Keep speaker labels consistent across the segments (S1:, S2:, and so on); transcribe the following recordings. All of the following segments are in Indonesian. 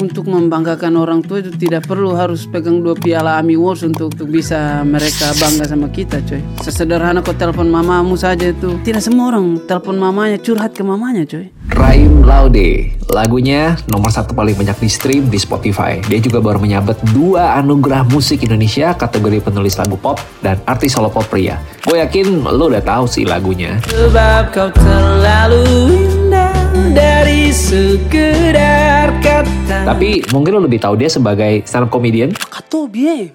S1: untuk membanggakan orang tua itu tidak perlu harus pegang dua piala Ami Awards untuk, untuk bisa mereka bangga sama kita coy. Sesederhana kau telepon mamamu saja itu. Tidak semua orang telepon mamanya curhat ke mamanya coy.
S2: Raim Laude, lagunya nomor satu paling banyak di stream di Spotify. Dia juga baru menyabet dua anugerah musik Indonesia kategori penulis lagu pop dan artis solo pop pria. Gue yakin lo udah tahu sih lagunya.
S1: Sebab kau terlalu indah dari sekedar kata.
S2: Tapi mungkin lo lebih tahu dia sebagai stand up comedian.
S1: Kata bie.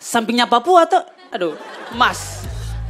S1: Sampingnya Papua atau aduh, Mas.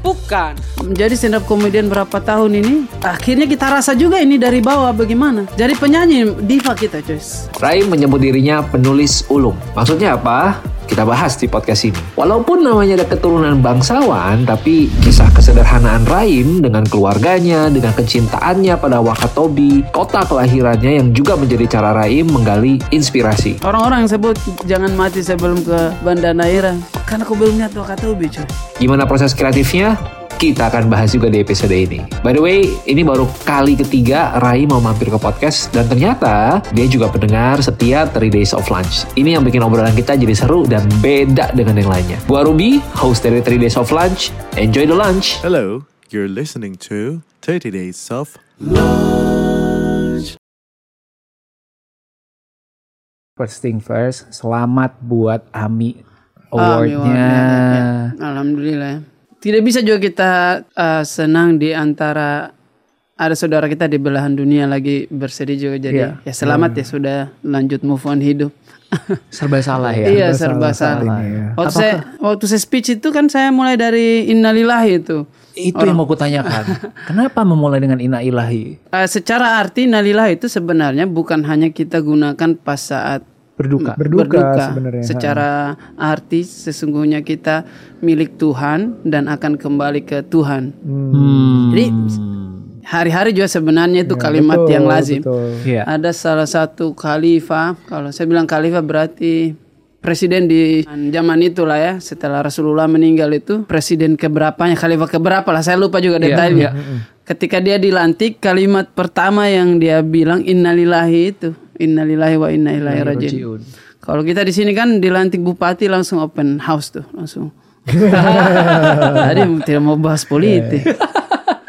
S1: Bukan. Menjadi stand up comedian berapa tahun ini, akhirnya kita rasa juga ini dari bawah bagaimana. Jadi penyanyi diva kita, coy.
S2: Raim menyebut dirinya penulis ulung. Maksudnya apa? Kita bahas di podcast ini. Walaupun namanya ada keturunan bangsawan, tapi kisah kesederhanaan Raim dengan keluarganya, dengan kecintaannya pada Wakatobi, kota kelahirannya yang juga menjadi cara Raim menggali inspirasi.
S1: Orang-orang yang sebut jangan mati sebelum ke Banda Naira. Karena aku belum lihat Wakatobi, coy.
S2: Gimana proses kreatifnya? Kita akan bahas juga di episode ini. By the way, ini baru kali ketiga Rai mau mampir ke podcast dan ternyata dia juga pendengar setia 3 Days of Lunch. Ini yang bikin obrolan kita jadi seru dan beda dengan yang lainnya. Gua Ruby, host dari 3 Days of Lunch. Enjoy the lunch.
S3: Hello, you're listening to 30 Days of
S4: First thing first, selamat buat Ami
S1: Awardnya.
S4: awardnya.
S1: Alhamdulillah. Tidak bisa juga kita uh, senang di antara ada saudara kita di belahan dunia lagi bersedih juga jadi
S4: Iya.
S1: ya selamat ya sudah lanjut move on hidup.
S4: Serba salah ya.
S1: iya serba salah. Waktu saya waktu saya speech itu kan saya mulai dari innalillahi itu.
S4: Itu yang mau kutanyakan. Kenapa memulai dengan ina ilahi?
S1: Uh, secara arti innalillahi itu sebenarnya bukan hanya kita gunakan pas saat
S4: Berduka.
S5: berduka, sebenarnya.
S1: Secara arti sesungguhnya kita milik Tuhan dan akan kembali ke Tuhan.
S4: Hmm.
S1: Jadi hari-hari juga sebenarnya itu kalimat
S5: betul,
S1: yang lazim.
S5: betul.
S4: Iya.
S1: Ada salah satu khalifah, kalau saya bilang khalifah berarti presiden di zaman itulah ya, setelah Rasulullah meninggal itu presiden keberapanya, khalifah keberapa lah, saya lupa juga detailnya. Ketika dia dilantik, kalimat pertama yang dia bilang innalillahi itu, innalillahi wa inna ilaihi rajiun. Kalau kita di sini kan dilantik bupati langsung open house tuh, langsung. Tadi tidak mau bahas politik.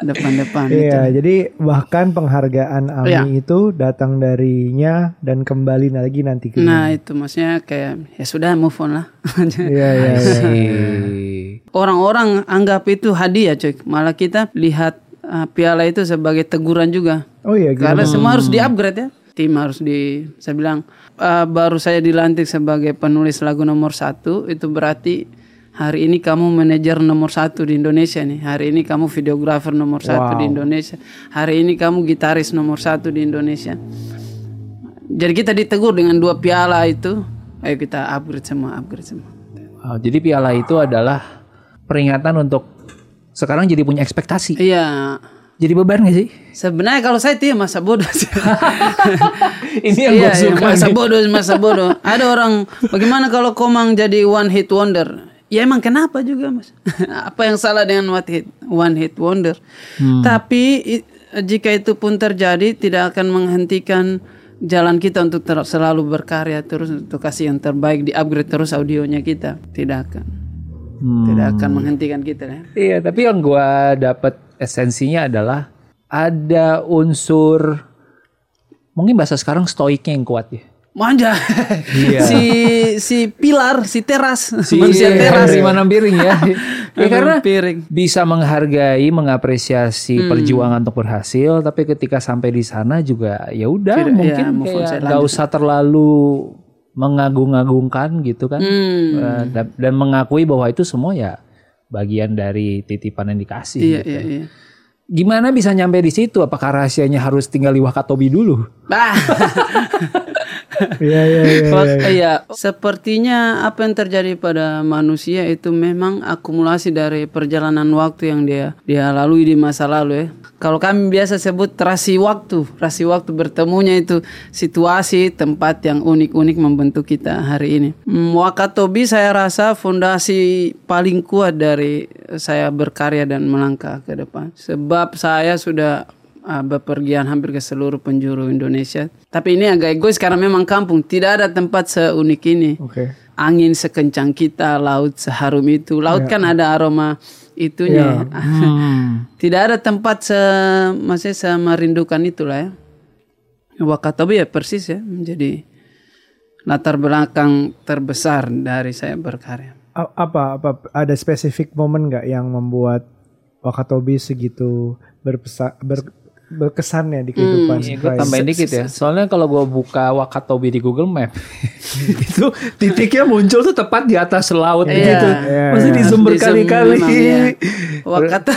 S1: Depan-depan itu.
S5: Iya, jadi bahkan penghargaan Ami
S1: Iya.
S5: itu datang darinya dan kembali lagi nanti ke
S1: Nah itu maksudnya kayak ya sudah move on lah.
S5: Iya, iya, iya.
S1: Orang-orang anggap itu hadiah cuy. Malah kita lihat uh, piala itu sebagai teguran juga.
S5: Oh iya, gitu.
S1: Karena semua harus di-upgrade ya. Tim harus di, saya bilang uh, baru saya dilantik sebagai penulis lagu nomor satu itu berarti hari ini kamu manajer nomor satu di Indonesia nih. Hari ini kamu videografer nomor satu di Indonesia. Hari ini kamu gitaris nomor satu di Indonesia. Jadi kita ditegur dengan dua piala itu. Ayo kita upgrade semua, upgrade semua.
S4: Wow, jadi piala itu adalah peringatan untuk sekarang jadi punya ekspektasi.
S1: Iya.
S4: Jadi beban gak sih?
S1: Sebenarnya kalau saya itu ya masa bodoh sih.
S4: Ini yang
S1: Iya,
S4: gue
S1: iya,
S4: suka.
S1: masa
S4: nih.
S1: bodoh, masa bodoh. Ada orang, bagaimana kalau Komang jadi one hit wonder? Ya emang kenapa juga mas? Apa yang salah dengan one hit, one hit wonder?
S4: Hmm.
S1: Tapi jika itu pun terjadi, tidak akan menghentikan jalan kita untuk ter- selalu berkarya terus untuk kasih yang terbaik, di upgrade terus audionya kita. Tidak akan,
S4: Hmm.
S1: tidak akan menghentikan kita ya.
S4: Iya, tapi yang gua dapat esensinya adalah ada unsur mungkin bahasa sekarang stoiknya yang kuat ya.
S1: Manja. si si pilar, si teras, manusia
S4: Si
S1: teras.
S4: Henry Manampiring ya. ya karena
S1: piring.
S4: bisa menghargai, mengapresiasi
S1: Hmm.
S4: perjuangan untuk berhasil, tapi ketika sampai di sana juga ya udah
S1: Tidak,
S4: mungkin
S1: ya,
S4: nggak usah terlalu mengagung-agungkan gitu kan,
S1: Hmm.
S4: Eh, dan, dan mengakui bahwa itu semua ya bagian dari titipan yang dikasih.
S1: Iya,
S4: gitu.
S1: iya, iya.
S4: Gimana bisa nyampe di situ? Apakah rahasianya harus tinggal di Wakatobi dulu?
S1: Bah.
S5: Iya, iya, iya.
S1: Wak- iya, sepertinya apa yang terjadi pada manusia itu memang akumulasi dari perjalanan waktu yang dia dia lalui di masa lalu ya. Kalau kami biasa sebut rasi waktu, rasi waktu bertemunya itu situasi tempat yang unik-unik membentuk kita hari ini. Hmm, Wakatobi saya rasa fondasi paling kuat dari saya berkarya dan melangkah ke depan. Sebab saya sudah uh, bepergian hampir ke seluruh penjuru Indonesia. Tapi ini agak egois karena memang kampung tidak ada tempat seunik ini.
S5: Oke.
S1: Angin sekencang kita, laut seharum itu. Laut kan ada aroma itunya. ya. tidak ada tempat se maksudnya semerindukan itulah ya. Wakatobi ya persis ya menjadi latar belakang terbesar dari saya berkarya.
S5: Apa apa ada spesifik momen nggak yang membuat Wakatobi segitu berpesa, ber, berkesan ya di kehidupan
S4: Ini gue
S5: Rai?
S4: tambahin dikit ya. Soalnya kalau gue buka Wakatobi di Google Map, itu titiknya muncul tuh tepat di atas laut
S1: Iya.
S4: gitu.
S5: Iya.
S4: Masih di zoom
S1: Di zoom
S4: berkali-kali.
S1: iya. Wakata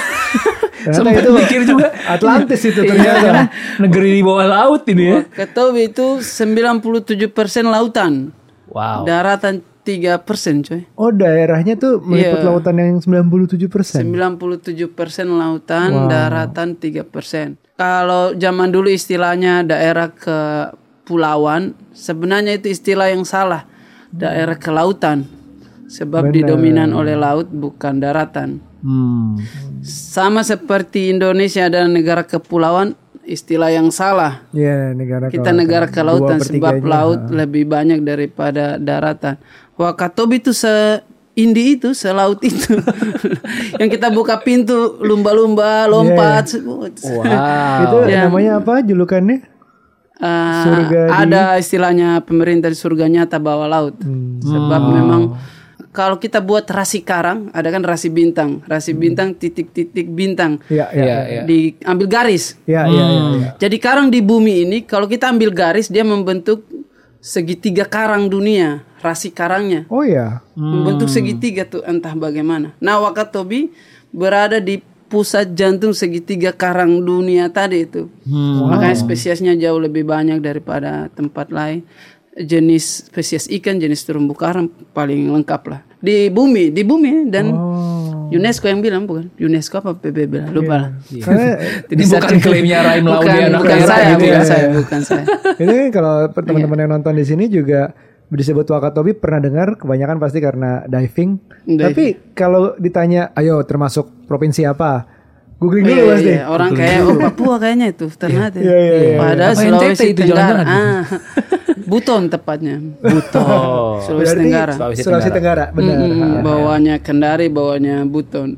S5: Ternyata
S4: Sempat mikir juga.
S5: Atlantis itu
S1: Iya.
S5: ternyata.
S4: Negeri di bawah laut ini ya.
S1: Wakatobi itu 97% lautan.
S4: Wow.
S1: Daratan 3% coy.
S5: Oh daerahnya tuh meliput
S1: Iya.
S5: lautan yang 97 persen.
S1: 97% lautan, daratan 3%. Kalau zaman dulu istilahnya daerah kepulauan, sebenarnya itu istilah yang salah. Daerah kelautan. Sebab didominan oleh laut bukan daratan.
S4: Hmm.
S1: Sama seperti Indonesia adalah negara kepulauan, istilah yang salah.
S5: Iya negara
S1: Kita
S5: kelautan.
S1: negara kelautan sebab laut lebih banyak daripada daratan. Wakatobi itu se Indi itu, selaut itu. yang kita buka pintu lumba-lumba lompat.
S4: Wow.
S5: Itu namanya apa julukannya?
S1: Eh,
S5: Surga di-
S1: ada istilahnya pemerintah di surga nyata bawah laut.
S5: Hmm.
S1: Sebab memang kalau kita buat rasi karang, ada kan rasi bintang. Rasi bintang titik-titik bintang.
S5: Iya iya.
S4: Iya, iya.
S1: Diambil garis.
S5: Iya iya iya. iya.
S1: Jadi karang di bumi ini kalau kita ambil garis dia membentuk segitiga karang dunia, rasi karangnya.
S5: Oh ya.
S1: Membentuk segitiga tuh entah bagaimana. Nah, Wakatobi berada di pusat jantung segitiga karang dunia tadi itu. Makanya spesiesnya jauh lebih banyak daripada tempat lain. Jenis spesies ikan, jenis terumbu karang paling lengkap lah. Di bumi, di bumi dan UNESCO yang bilang bukan? UNESCO apa PBB lah, lupa lah.
S5: Karena
S4: Ini bukan klaimnya Raim Laude
S1: bukan,
S4: anak
S1: bukan
S4: daerah
S1: saya,
S4: gitu
S1: bukan
S4: ya.
S1: saya, bukan saya.
S5: ini kalau teman-teman yang nonton di sini juga disebut Wakatobi pernah dengar kebanyakan pasti karena diving.
S1: Diving.
S5: Tapi kalau ditanya, ayo termasuk provinsi apa? Googling dulu
S1: Iya,
S5: pasti.
S1: iya, orang kayak oh Papua kayaknya itu ternyata.
S5: Iya, iya, iya.
S1: Padahal Sulawesi Tenggara. Ah, Buton tepatnya.
S4: Oh.
S1: Sulawesi
S5: Berarti
S1: Tenggara.
S4: Sulawesi
S5: Sulawesi Tenggara, benar.
S1: Mm-mm, bawahnya Kendari, bawahnya Buton.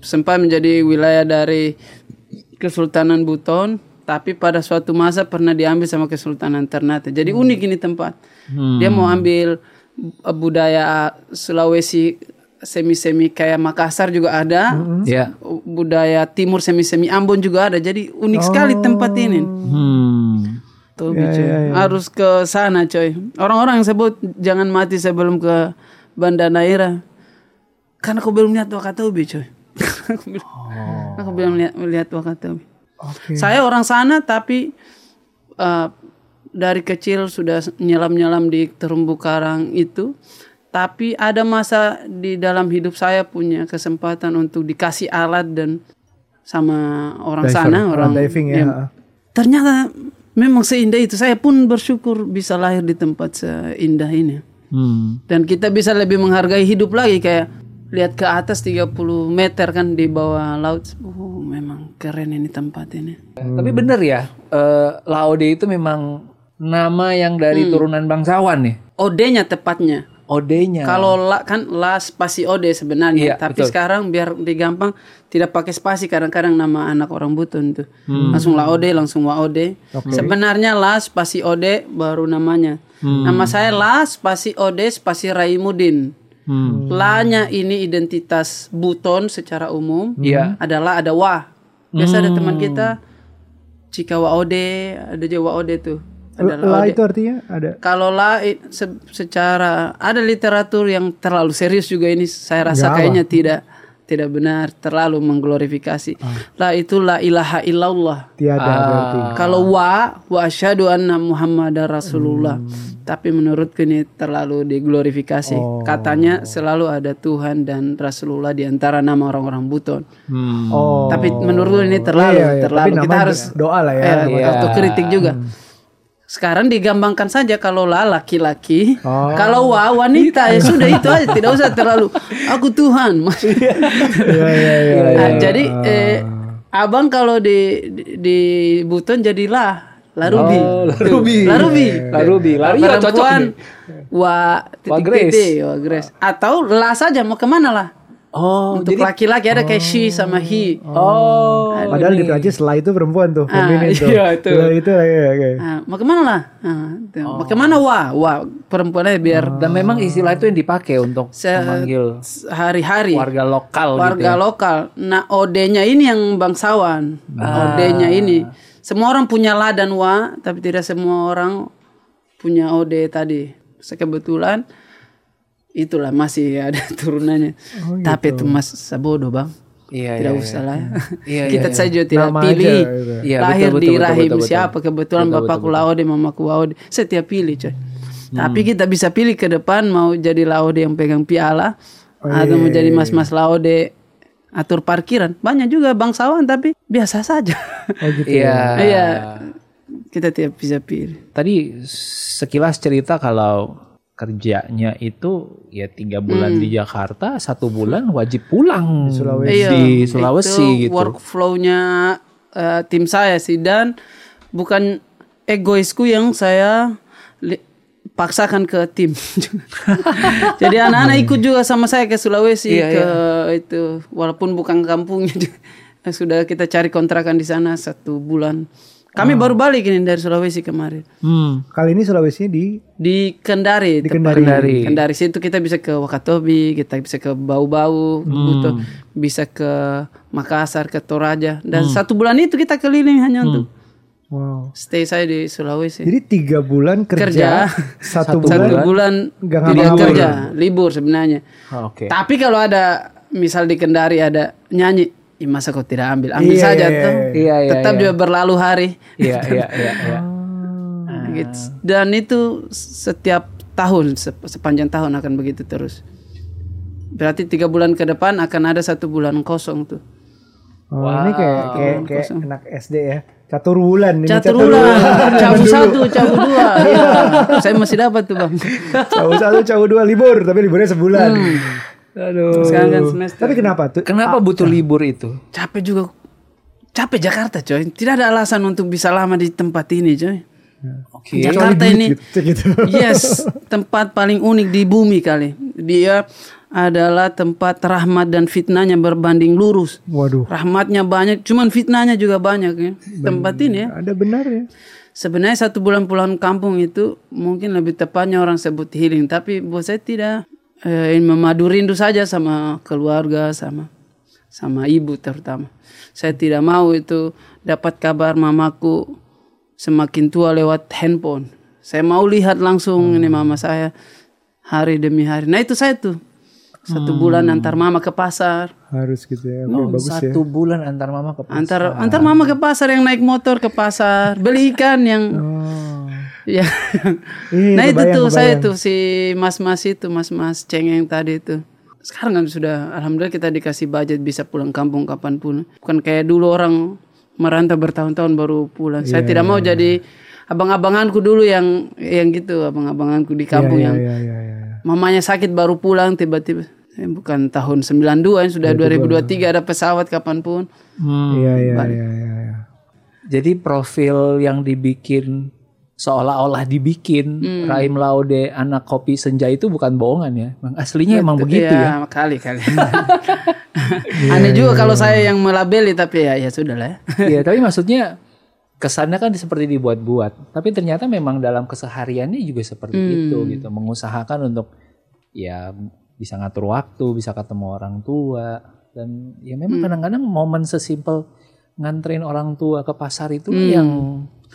S1: Sempat menjadi wilayah dari Kesultanan Buton, tapi pada suatu masa pernah diambil sama Kesultanan Ternate. Jadi unik ini tempat. Dia mau ambil uh, budaya Sulawesi semi-semi kayak Makassar juga ada.
S4: Ya.
S1: Budaya Timur semi-semi Ambon juga ada. Jadi unik sekali tempat ini.
S4: Hmm.
S1: Tuh, coy. Harus ke sana, coy. Orang-orang yang sebut jangan mati sebelum ke Banda Naira. Karena aku belum lihat Wakatobi, coy. aku belum, aku belum lihat, lihat Wakatobi. Saya orang sana tapi eh, dari kecil sudah nyelam-nyelam di terumbu karang itu. Tapi ada masa di dalam hidup saya punya kesempatan untuk dikasih alat dan sama orang
S5: Diver,
S1: sana,
S5: orang
S1: orang
S5: diving ya.
S1: Iya. ternyata memang seindah itu. Saya pun bersyukur bisa lahir di tempat seindah ini.
S4: Hmm.
S1: Dan kita bisa lebih menghargai hidup lagi kayak lihat ke atas 30 meter kan di bawah laut. Oh, memang keren ini tempat ini.
S4: Tapi bener ya, eh, Laude itu memang nama yang dari
S1: Hmm.
S4: turunan bangsawan nih.
S1: Ode-nya tepatnya.
S4: Ode-nya.
S1: Kalau la kan la spasi ode sebenarnya,
S4: Iya,
S1: tapi
S4: betul.
S1: sekarang biar digampang tidak pakai spasi kadang-kadang nama anak orang Buton tuh.
S4: Hmm.
S1: Langsung la ode, langsung wa ode. Sebenarnya la spasi ode baru namanya.
S4: Hmm.
S1: Nama saya la spasi ode spasi Raimudin.
S4: Hmm.
S1: La-nya ini identitas Buton secara umum.
S4: Iya.
S1: Adalah ada wa. Biasa ada teman
S4: Hmm.
S1: kita Cika wa ode, ada juga wa ode tuh. Ada la
S5: itu artinya ada.
S1: Kalau lah i- se- secara ada literatur yang terlalu serius juga ini saya rasa
S5: Nggak
S1: kayaknya tidak tidak benar terlalu mengglorifikasi. Lah itu la ilaha illallah.
S5: Tiada berarti.
S1: Kalau wa wa asyhadu anna Muhammadar Rasulullah. Tapi menurutku ini terlalu diglorifikasi. Katanya selalu ada Tuhan dan Rasulullah di antara nama orang-orang Buton.
S4: Hmm.
S5: Oh.
S1: Tapi menurut ini terlalu
S5: Iya, iya.
S1: terlalu
S5: Tapi
S1: kita harus
S5: doa lah ya.
S1: eh,
S4: Iya.
S1: autokritik juga. Sekarang digambangkan saja kalau lah laki-laki,
S5: Oh.
S1: kalau wa wanita ya sudah itu aja, tidak usah terlalu aku Tuhan.
S5: Iya iya iya.
S1: Nah, jadi eh, abang kalau di di, di Buton jadilah Larubi.
S4: Oh, Larubi.
S1: Larubi.
S4: Larubi. Cocok
S1: Perempuan. Wa titik
S4: Grace.
S1: titik, wa Grace. Atau la saja mau ke mana lah?
S4: Oh,
S1: Untuk laki-laki ada kayak she sama he.
S4: oh.
S5: Padahal di Prancis setelah itu perempuan tuh,
S1: Ah,
S5: feminin tuh.
S1: iya, itu.
S5: Setelah itu ya, ya.
S1: Ah, mau ke mana lah? Ah, tuh. Mau ke mana wa? Wa perempuannya biar
S4: Dan memang istilah itu yang dipakai untuk
S1: se-
S4: memanggil
S1: hari-hari.
S4: warga lokal gitu.
S1: warga
S4: ya.
S1: lokal. Nah, OD-nya ini yang bangsawan.
S4: Ah.
S1: OD-nya ini. Semua orang punya la dan wa, tapi tidak semua orang punya OD tadi. Kebetulan itulah masih ada turunannya. Tapi itu Mas Sabodo, Bang.
S4: Iya,
S1: tidak
S4: iya,
S1: usah
S4: iya.
S1: lah.
S4: Iya,
S1: Kita
S4: iya,
S1: saja tidak
S5: Nama
S1: pilih.
S5: aja gitu.
S4: Iya,
S1: Lahir
S4: betul,
S1: di
S4: betul, betul,
S1: rahim
S4: betul, betul.
S1: siapa kebetulan
S4: Betul,
S1: bapakku
S4: betul,
S1: Laude, mamaku Laude. Setiap pilih, coy.
S4: Hmm.
S1: Tapi kita bisa pilih ke depan mau jadi Laude yang pegang piala
S4: Oh,
S1: atau
S4: iya,
S1: mau jadi mas-mas Laude atur parkiran. Banyak juga bangsawan tapi biasa saja.
S5: Oh gitu.
S4: Iya.
S1: Iya. Kita tidak bisa pilih.
S4: Tadi sekilas cerita kalau kerjanya itu ya tiga bulan
S1: Hmm.
S4: di Jakarta, satu bulan wajib pulang di Sulawesi,
S1: Iya,
S4: di Sulawesi
S1: itu
S4: gitu.
S1: Workflow-nya eh, tim saya sih dan bukan egoisku yang saya paksakan ke tim. Jadi anak-anak ikut juga sama saya ke Sulawesi
S4: Iya,
S1: ke itu walaupun bukan kampungnya sudah kita cari kontrakan di sana satu bulan. Kami baru balik ini dari Sulawesi kemarin.
S4: Hmm.
S5: Kali ini Sulawesi di
S1: Di Kendari.
S5: Di
S1: tepatnya.
S5: Kendari.
S1: Kendari situ kita bisa ke Wakatobi, kita bisa ke Bau-Bau, Buto, bisa ke Makassar, ke Toraja. Dan satu bulan itu kita keliling hanya untuk
S5: wow.
S1: stay saya di Sulawesi.
S5: Jadi tiga bulan kerja,
S1: Kerja.
S5: satu,
S1: satu
S5: bulan,
S1: bulan
S5: nggak
S1: tidak kerja, libur sebenarnya.
S4: Ah, Oke.
S1: Tapi kalau ada misal di Kendari ada nyanyi, "Ih, masa kau tidak ambil? Ambil
S5: Iya,
S1: saja
S5: iya,
S1: tuh.
S4: iya, iya,
S1: Tetap
S4: iya.
S1: juga berlalu hari.
S4: Iya, iya, iya, iya.
S1: Nah, gitu. Dan itu setiap tahun sep- sepanjang tahun akan begitu terus. Berarti tiga bulan ke depan akan ada satu bulan kosong tuh.
S5: Oh, ini kayak kayak kayak
S1: kosong.
S5: anak SD ya. Catur bulan ini
S1: Catur ulang, cabu satu, cabu dua. Iya, saya masih dapat tuh bang.
S5: Cawu satu, cawu dua libur, tapi liburnya sebulan.
S1: Hmm.
S4: Aduh.
S1: Sekarang kan semester.
S5: Tapi kenapa tuh?
S4: Kenapa butuh libur itu?
S1: Capek juga. Capek Jakarta coy. Tidak ada alasan untuk bisa lama di tempat ini coy.
S4: Oke.
S1: Jakarta ini
S5: gitu, gitu.
S1: yes tempat paling unik di bumi kali. Dia adalah tempat rahmat dan fitnahnya berbanding lurus.
S5: Waduh,
S1: Rahmatnya banyak, cuman fitnahnya juga banyak ya. Tempat ini ya.
S5: ada benar ya.
S1: Sebenarnya satu bulan pulang kampung itu mungkin lebih tepatnya orang sebut healing, tapi buat saya tidak eh, memadu rindu saja sama keluarga, sama sama ibu terutama. Saya tidak mau itu dapat kabar mamaku semakin tua lewat handphone. Saya mau lihat langsung ini mama saya hari demi hari. Nah itu saya tuh satu bulan antar mama ke pasar,
S5: Harus gitu ya. Oke, bagus ya.
S4: Satu bulan antar mama ke pasar.
S1: antar antar mama ke pasar yang naik motor ke pasar, beli ikan yang
S5: Oh.
S1: Ya.
S5: Iya,
S1: nah itu
S5: kebayang,
S1: tuh saya tuh si mas-mas itu mas-mas cengeng tadi itu. Sekarang kan sudah alhamdulillah kita dikasih budget bisa pulang kampung kapan pun. Bukan kayak dulu orang merantau bertahun-tahun baru pulang.
S5: Iya,
S1: saya tidak mau jadi abang-abanganku dulu yang yang gitu, abang-abanganku di kampung yang
S5: Iya, iya, iya.
S1: mamanya sakit baru pulang tiba-tiba. Eh, bukan tahun 92 ini sudah 2023 ada pesawat kapan pun.
S5: Iya, iya, iya, iya, iya.
S4: Jadi profil yang dibikin seolah-olah dibikin
S1: Hmm.
S4: Raim Laude anak kopi senja itu bukan bohongan ya. Emang aslinya emang begitu ya.
S1: kali kali. Aneh juga kalau saya yang melabeli tapi ya ya sudah lah ya.
S4: Iya, tapi maksudnya kesannya kan seperti dibuat-buat. Tapi ternyata memang dalam kesehariannya juga seperti
S1: Hmm.
S4: itu gitu. Mengusahakan untuk ya bisa ngatur waktu, bisa ketemu orang tua dan ya
S1: Hmm.
S4: memang kadang-kadang momen sesimpel nganterin orang tua ke pasar itu
S1: Hmm.
S4: yang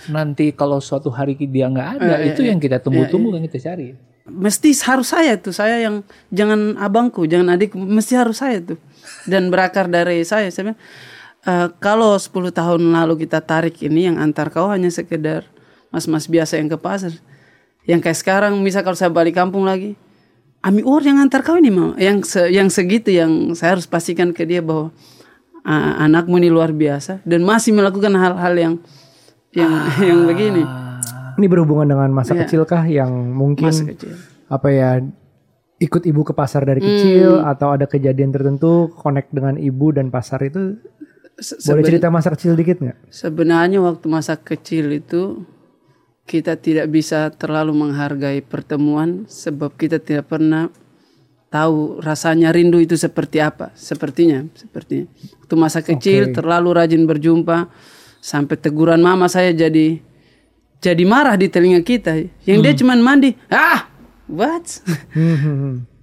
S4: nanti kalau suatu hari dia nggak ada
S1: Eh,
S4: itu yang kita tunggu-tunggu yang kita cari.
S1: Mesti harus saya tuh, saya yang jangan abangku, jangan adikku, mesti harus saya tuh. Dan berakar dari saya. Saya bilang, "Eh, kalau 10 tahun lalu kita tarik ini yang antar kau hanya sekedar mas-mas biasa yang ke pasar. Yang kayak sekarang misal kalau saya balik kampung lagi, Ami Or yang antar kau ini mama, yang se- yang segitu yang saya harus pastikan ke dia bahwa "Ah, anakmu ini luar biasa dan masih melakukan hal-hal yang yang yang begini.
S5: Ini berhubungan dengan masa
S1: Iya.
S5: kecil kah yang mungkin
S1: Masa kecil.
S5: apa ya ikut ibu ke pasar dari kecil
S1: Hmm.
S5: atau ada kejadian tertentu connect dengan ibu dan pasar itu
S1: Se-
S5: Boleh cerita masa kecil dikit nggak?
S1: Sebenarnya waktu masa kecil itu kita tidak bisa terlalu menghargai pertemuan sebab kita tidak pernah tahu rasanya rindu itu seperti apa. Sepertinya, sepertinya. Waktu masa kecil terlalu rajin berjumpa sampai teguran mama saya jadi jadi marah di telinga kita. Yang dia cuman mandi. Ah, what?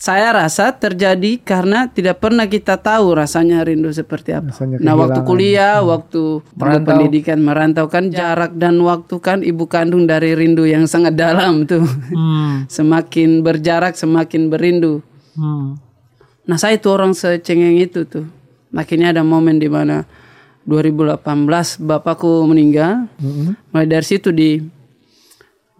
S5: Hmm, hmm, hmm.
S1: Saya rasa terjadi karena tidak pernah kita tahu rasanya rindu seperti apa.
S5: Rasanya
S1: nah, waktu kuliah, waktu perlu pendidikan, merantau kan jarak dan waktu kan ibu kandung dari rindu yang sangat dalam tuh. semakin berjarak, semakin berindu. Nah, saya itu orang secengeng itu tuh. Akhirnya ada momen di mana 2018 bapakku meninggal. Mulai dari situ di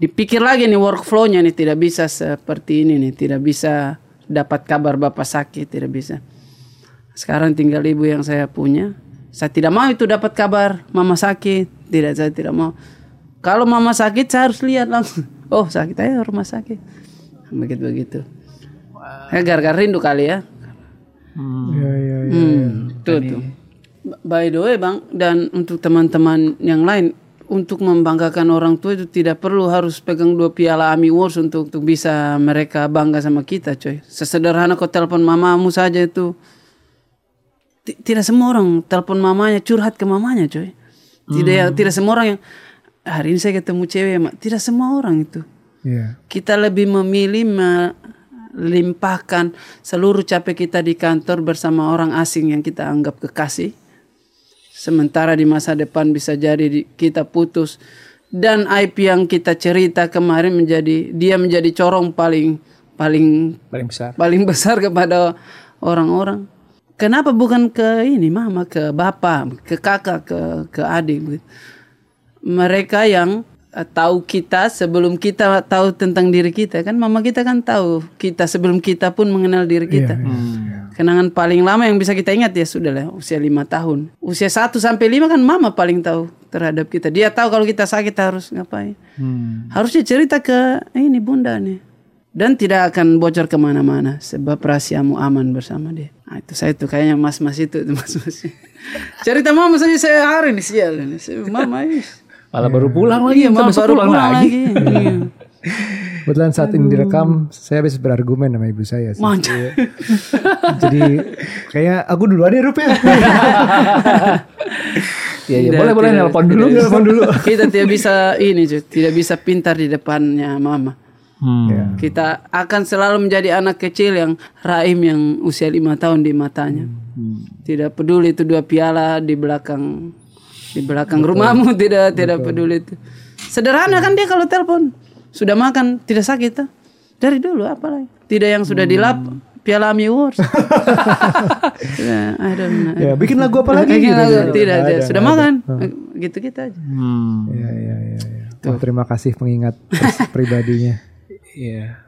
S1: dipikir lagi nih workflow-nya nih tidak bisa seperti ini nih, tidak bisa dapat kabar bapak sakit, tidak bisa. Sekarang tinggal ibu yang saya punya. Saya tidak mau itu dapat kabar mama sakit, tidak saya tidak mau. Kalau mama sakit saya harus lihat langsung. Oh sakit aja rumah sakit. Begitu begitu. Ya gara-gara rindu kali ya.
S5: Iya, iya, iya.
S1: Hmm, tuh, tuh. By the way bang, dan untuk teman-teman yang lain, untuk membanggakan orang tua itu tidak perlu harus pegang dua piala Ami Awards untuk, untuk bisa mereka bangga sama kita coy. Sesederhana kau telepon mamamu saja itu. Ti- Tidak semua orang telepon mamanya curhat ke mamanya coy. Tidak tidak semua orang yang hari ini saya ketemu cewek, Mak." tidak semua orang itu
S5: Iya.
S1: kita lebih memilih melimpahkan seluruh capek kita di kantor bersama orang asing yang kita anggap kekasih. Sementara di masa depan bisa jadi di- kita putus dan aib yang kita cerita kemarin menjadi dia menjadi corong paling paling
S4: Paling besar.
S1: paling besar kepada orang-orang. Kenapa bukan ke ini mama, ke bapak, ke kakak, ke ke adik. Mereka yang eh, tahu kita sebelum kita tahu tentang diri kita kan mama kita kan tahu kita sebelum kita pun mengenal diri kita. Kenangan paling lama yang bisa kita ingat ya sudah lah usia lima tahun. Usia 1 sampai 5 kan mama paling tahu terhadap kita. Dia tahu kalau kita sakit harus ngapain. Harusnya cerita ke ini bunda nih. Dan tidak akan bocor ke mana-mana sebab rahasiamu aman bersama dia. Nah, itu saya tuh kayaknya mas-mas itu tuh mas-mas. Cerita mama saja saya hari ini sial ini. Saya, Mama ini.
S4: Malah baru pulang lagi.
S1: Iya,
S4: Kita
S1: mama
S4: besok
S1: baru pulang lagi. Iya.
S5: Kebetulan saat ini direkam, saya habis berargumen sama ibu saya sih.
S1: Mantap.
S5: Jadi kayak aku dulu ada rupanya.
S4: Iya, iya.
S1: Tidak,
S4: Boleh, boleh nelpon dulu. Nelpon dulu.
S1: Kita tidak bisa ini, cuy. tidak bisa pintar di depannya mama.
S4: Hmm.
S1: Kita akan selalu menjadi anak kecil yang raim yang usia lima tahun di matanya. Tidak peduli itu dua piala di belakang di belakang rumahmu tidak tidak peduli itu. Sederhana kan dia kalau telepon sudah makan tidak sakit tuh. Dari dulu apalagi. Tidak yang sudah dilap piala Ami Awards. Ya, I don't know.
S5: ya, bikin lagu apa lagi
S1: Bikin
S5: gitu.
S1: lagu,
S5: gitu.
S1: Tidak, tidak.
S5: ada,
S1: sudah
S5: ada.
S1: makan. Gitu gitu aja.
S4: Hmm.
S5: Iya, iya, iya. iya. Wah, terima kasih pengingat pribadinya.
S4: Iya.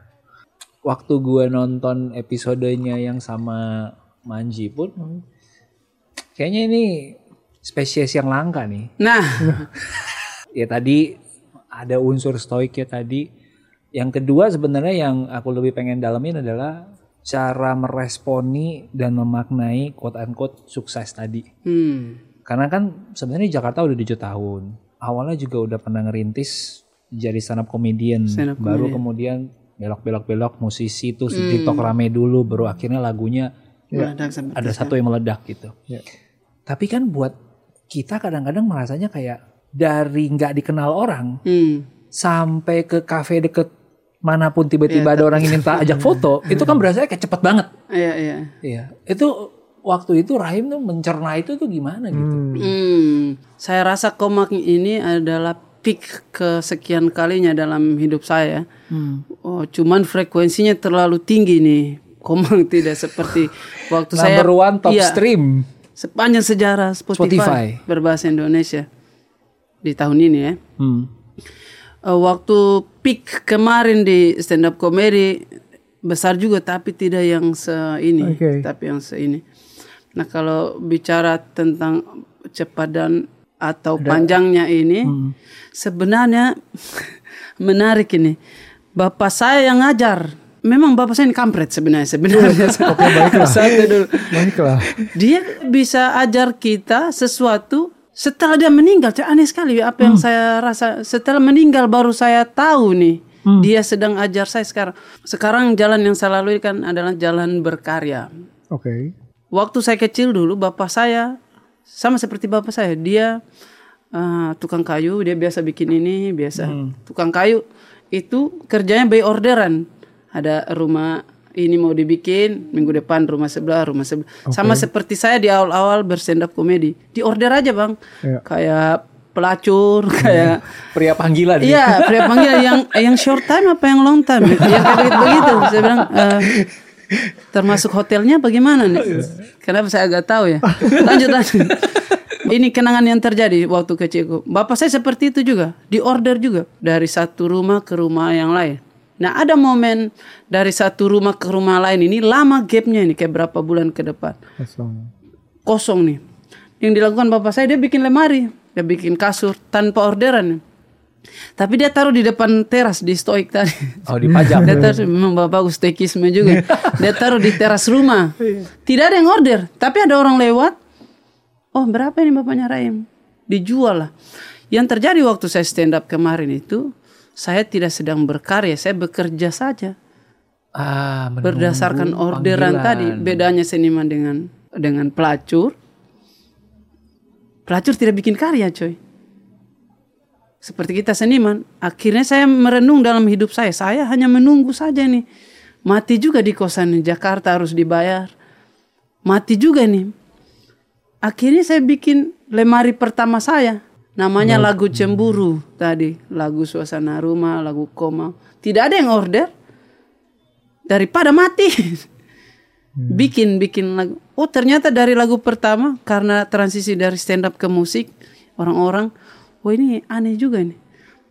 S4: Waktu gue nonton episodenya yang sama Manji pun, kayaknya ini spesies yang langka nih.
S1: Nah,
S4: Ya tadi ada unsur stoiknya tadi. Yang kedua sebenarnya yang aku lebih pengen dalamin adalah cara meresponi dan memaknai quote unquote sukses tadi.
S1: hmm.
S4: Karena kan sebenarnya Jakarta udah 7 tahun. Awalnya juga udah pernah ngerintis jadi stand up comedian.
S1: Stand up
S4: baru
S1: comedian.
S4: kemudian belok-belok-belok musisi tuh di TikTok rame dulu baru akhirnya lagunya
S1: Meledak sampai
S4: ada satu yang meledak gitu. Tapi kan buat kita kadang-kadang merasanya kayak dari nggak dikenal orang
S1: Hmm.
S4: sampai ke kafe deket mana pun tiba-tiba ada orang yang minta ajak foto, itu kan berasa kayak cepet banget.
S1: Iya, iya.
S4: Iya. Itu waktu itu Rahim tuh mencerna itu tuh gimana gitu.
S1: Hmm. Saya rasa komik ini adalah peak kesekian kalinya dalam hidup saya. Oh, cuman frekuensinya terlalu tinggi nih. Komik tidak seperti waktu saya
S4: Number one top
S1: Iya,
S4: stream.
S1: sepanjang sejarah Spotify,
S4: Spotify.
S1: berbahasa Indonesia di tahun ini ya.
S4: Hmm.
S1: Eh, waktu peak kemarin di stand up comedy besar juga tapi tidak yang se ini
S5: Oke.
S1: tapi yang se ini nah kalau bicara tentang cepat dan atau panjangnya ini sebenarnya menarik ini bapak saya yang ngajar memang bapak saya ini kampret sebenarnya sebenarnya.
S5: Oke, baiklah.
S1: Satu dulu.
S5: Baiklah.
S1: Dia bisa ajar kita sesuatu setelah dia meninggal. Aneh sekali apa yang saya rasa setelah meninggal baru saya tahu nih. Dia sedang ajar saya sekarang. Sekarang jalan yang saya lalui kan adalah jalan berkarya.
S5: Oke.
S1: Waktu saya kecil dulu bapak saya sama seperti bapak saya. Dia eh, tukang kayu, dia biasa bikin ini, biasa. Tukang kayu itu kerjanya by orderan. Ada rumah ini mau dibikin minggu depan rumah sebelah, rumah sebelah. Sama seperti saya di awal-awal berstand up komedi. Di order aja, Bang.
S5: Iya.
S1: Kayak pelacur, kayak
S4: Pria panggilan.
S1: Iya, pria panggil yang yang short time apa yang long time? Yang kayak begitu, begitu. Saya bilang eh, termasuk hotelnya bagaimana nih? Kenapa saya agak tahu ya? Lanjut lanjut. Ini kenangan yang terjadi waktu kecilku. Bapak saya seperti itu juga, di order juga dari satu rumah ke rumah yang lain. Nah ada momen dari satu rumah ke rumah lain ini lama gapnya ini kayak berapa bulan ke depan
S5: Kosong.
S1: kosong nih. Yang dilakukan bapak saya dia bikin lemari, dia bikin kasur tanpa orderan. Tapi dia taruh di depan teras di stoik tadi.
S4: Oh dipajang.
S1: Dia taruh memang bapak bagus stoikisme juga. Dia taruh di teras rumah. Tidak ada yang order, tapi ada orang lewat. Oh berapa ini bapaknya Raim? Dijual lah. Yang terjadi waktu saya stand up kemarin itu, saya tidak sedang berkarya, saya bekerja saja
S4: Ah,
S1: berdasarkan orderan
S4: panggilan.
S1: tadi. Bedanya seniman dengan dengan pelacur. Pelacur tidak bikin karya, coy. Seperti kita seniman, akhirnya saya merenung dalam hidup saya. Saya hanya menunggu saja nih. Mati juga di kosan Jakarta harus dibayar. Mati juga nih. Akhirnya saya bikin lemari pertama saya. Namanya lagu cemburu tadi. Lagu suasana rumah, lagu koma. Tidak ada yang order. Daripada mati. bikin bikin lagu. Oh ternyata dari lagu pertama karena transisi dari stand up ke musik orang-orang, oh ini aneh juga nih.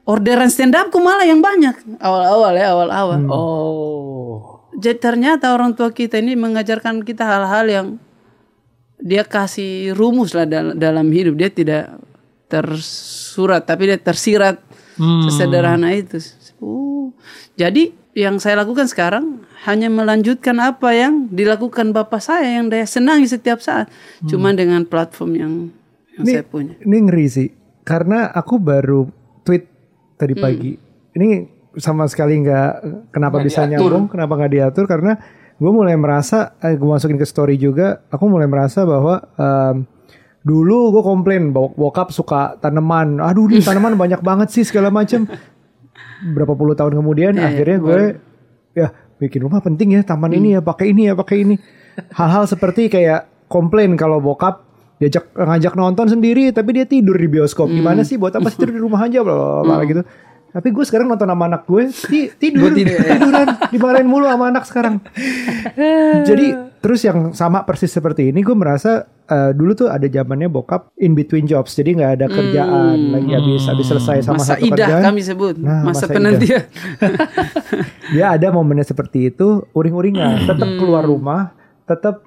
S1: Orderan stand upku malah yang banyak awal-awal ya awal-awal.
S4: Oh.
S1: Jadi ternyata orang tua kita ini mengajarkan kita hal-hal yang dia kasih rumus lah dal- dalam hidup. Dia tidak tersurat tapi dia tersirat sesederhana itu. Oh, jadi yang saya lakukan sekarang hanya melanjutkan apa yang dilakukan bapak saya yang saya senangi setiap saat. Cuma dengan platform yang yang
S5: Ini,
S1: saya punya.
S5: ini ngeri sih. Karena aku baru tweet tadi
S1: Hmm.
S5: pagi. Ini sama sekali nggak kenapa bisa nyambung, kenapa nggak diatur karena gue mulai merasa, eh, gue masukin ke story juga, aku mulai merasa bahwa em, dulu gue komplain bahwa bokap suka tanaman, aduh ini tanaman banyak banget sih segala macem. Berapa puluh tahun kemudian
S1: Iya, iya,
S5: akhirnya gue ya bikin rumah penting ya taman ini ya pakai ini ya pakai ini. Hal-hal seperti kayak komplain kalau bokap diajak ngajak nonton sendiri tapi dia tidur di bioskop. Gimana sih buat apa sih tidur di rumah aja bla bla bla gitu. Tapi gue sekarang nonton sama anak gue ti- tidur, tiduran dimarahin mulu sama anak sekarang. Jadi terus yang sama persis seperti ini gue merasa eh, dulu tuh ada zamannya bokap in between jobs jadi nggak ada kerjaan lagi habis habis selesai sama
S1: Masa
S5: satu
S1: idah
S5: kerjaan.
S1: kami sebut,
S5: Nah,
S1: masa,
S5: masa
S1: penantian.
S5: dia ada momennya seperti itu uring-uringan. Tetap keluar rumah tetap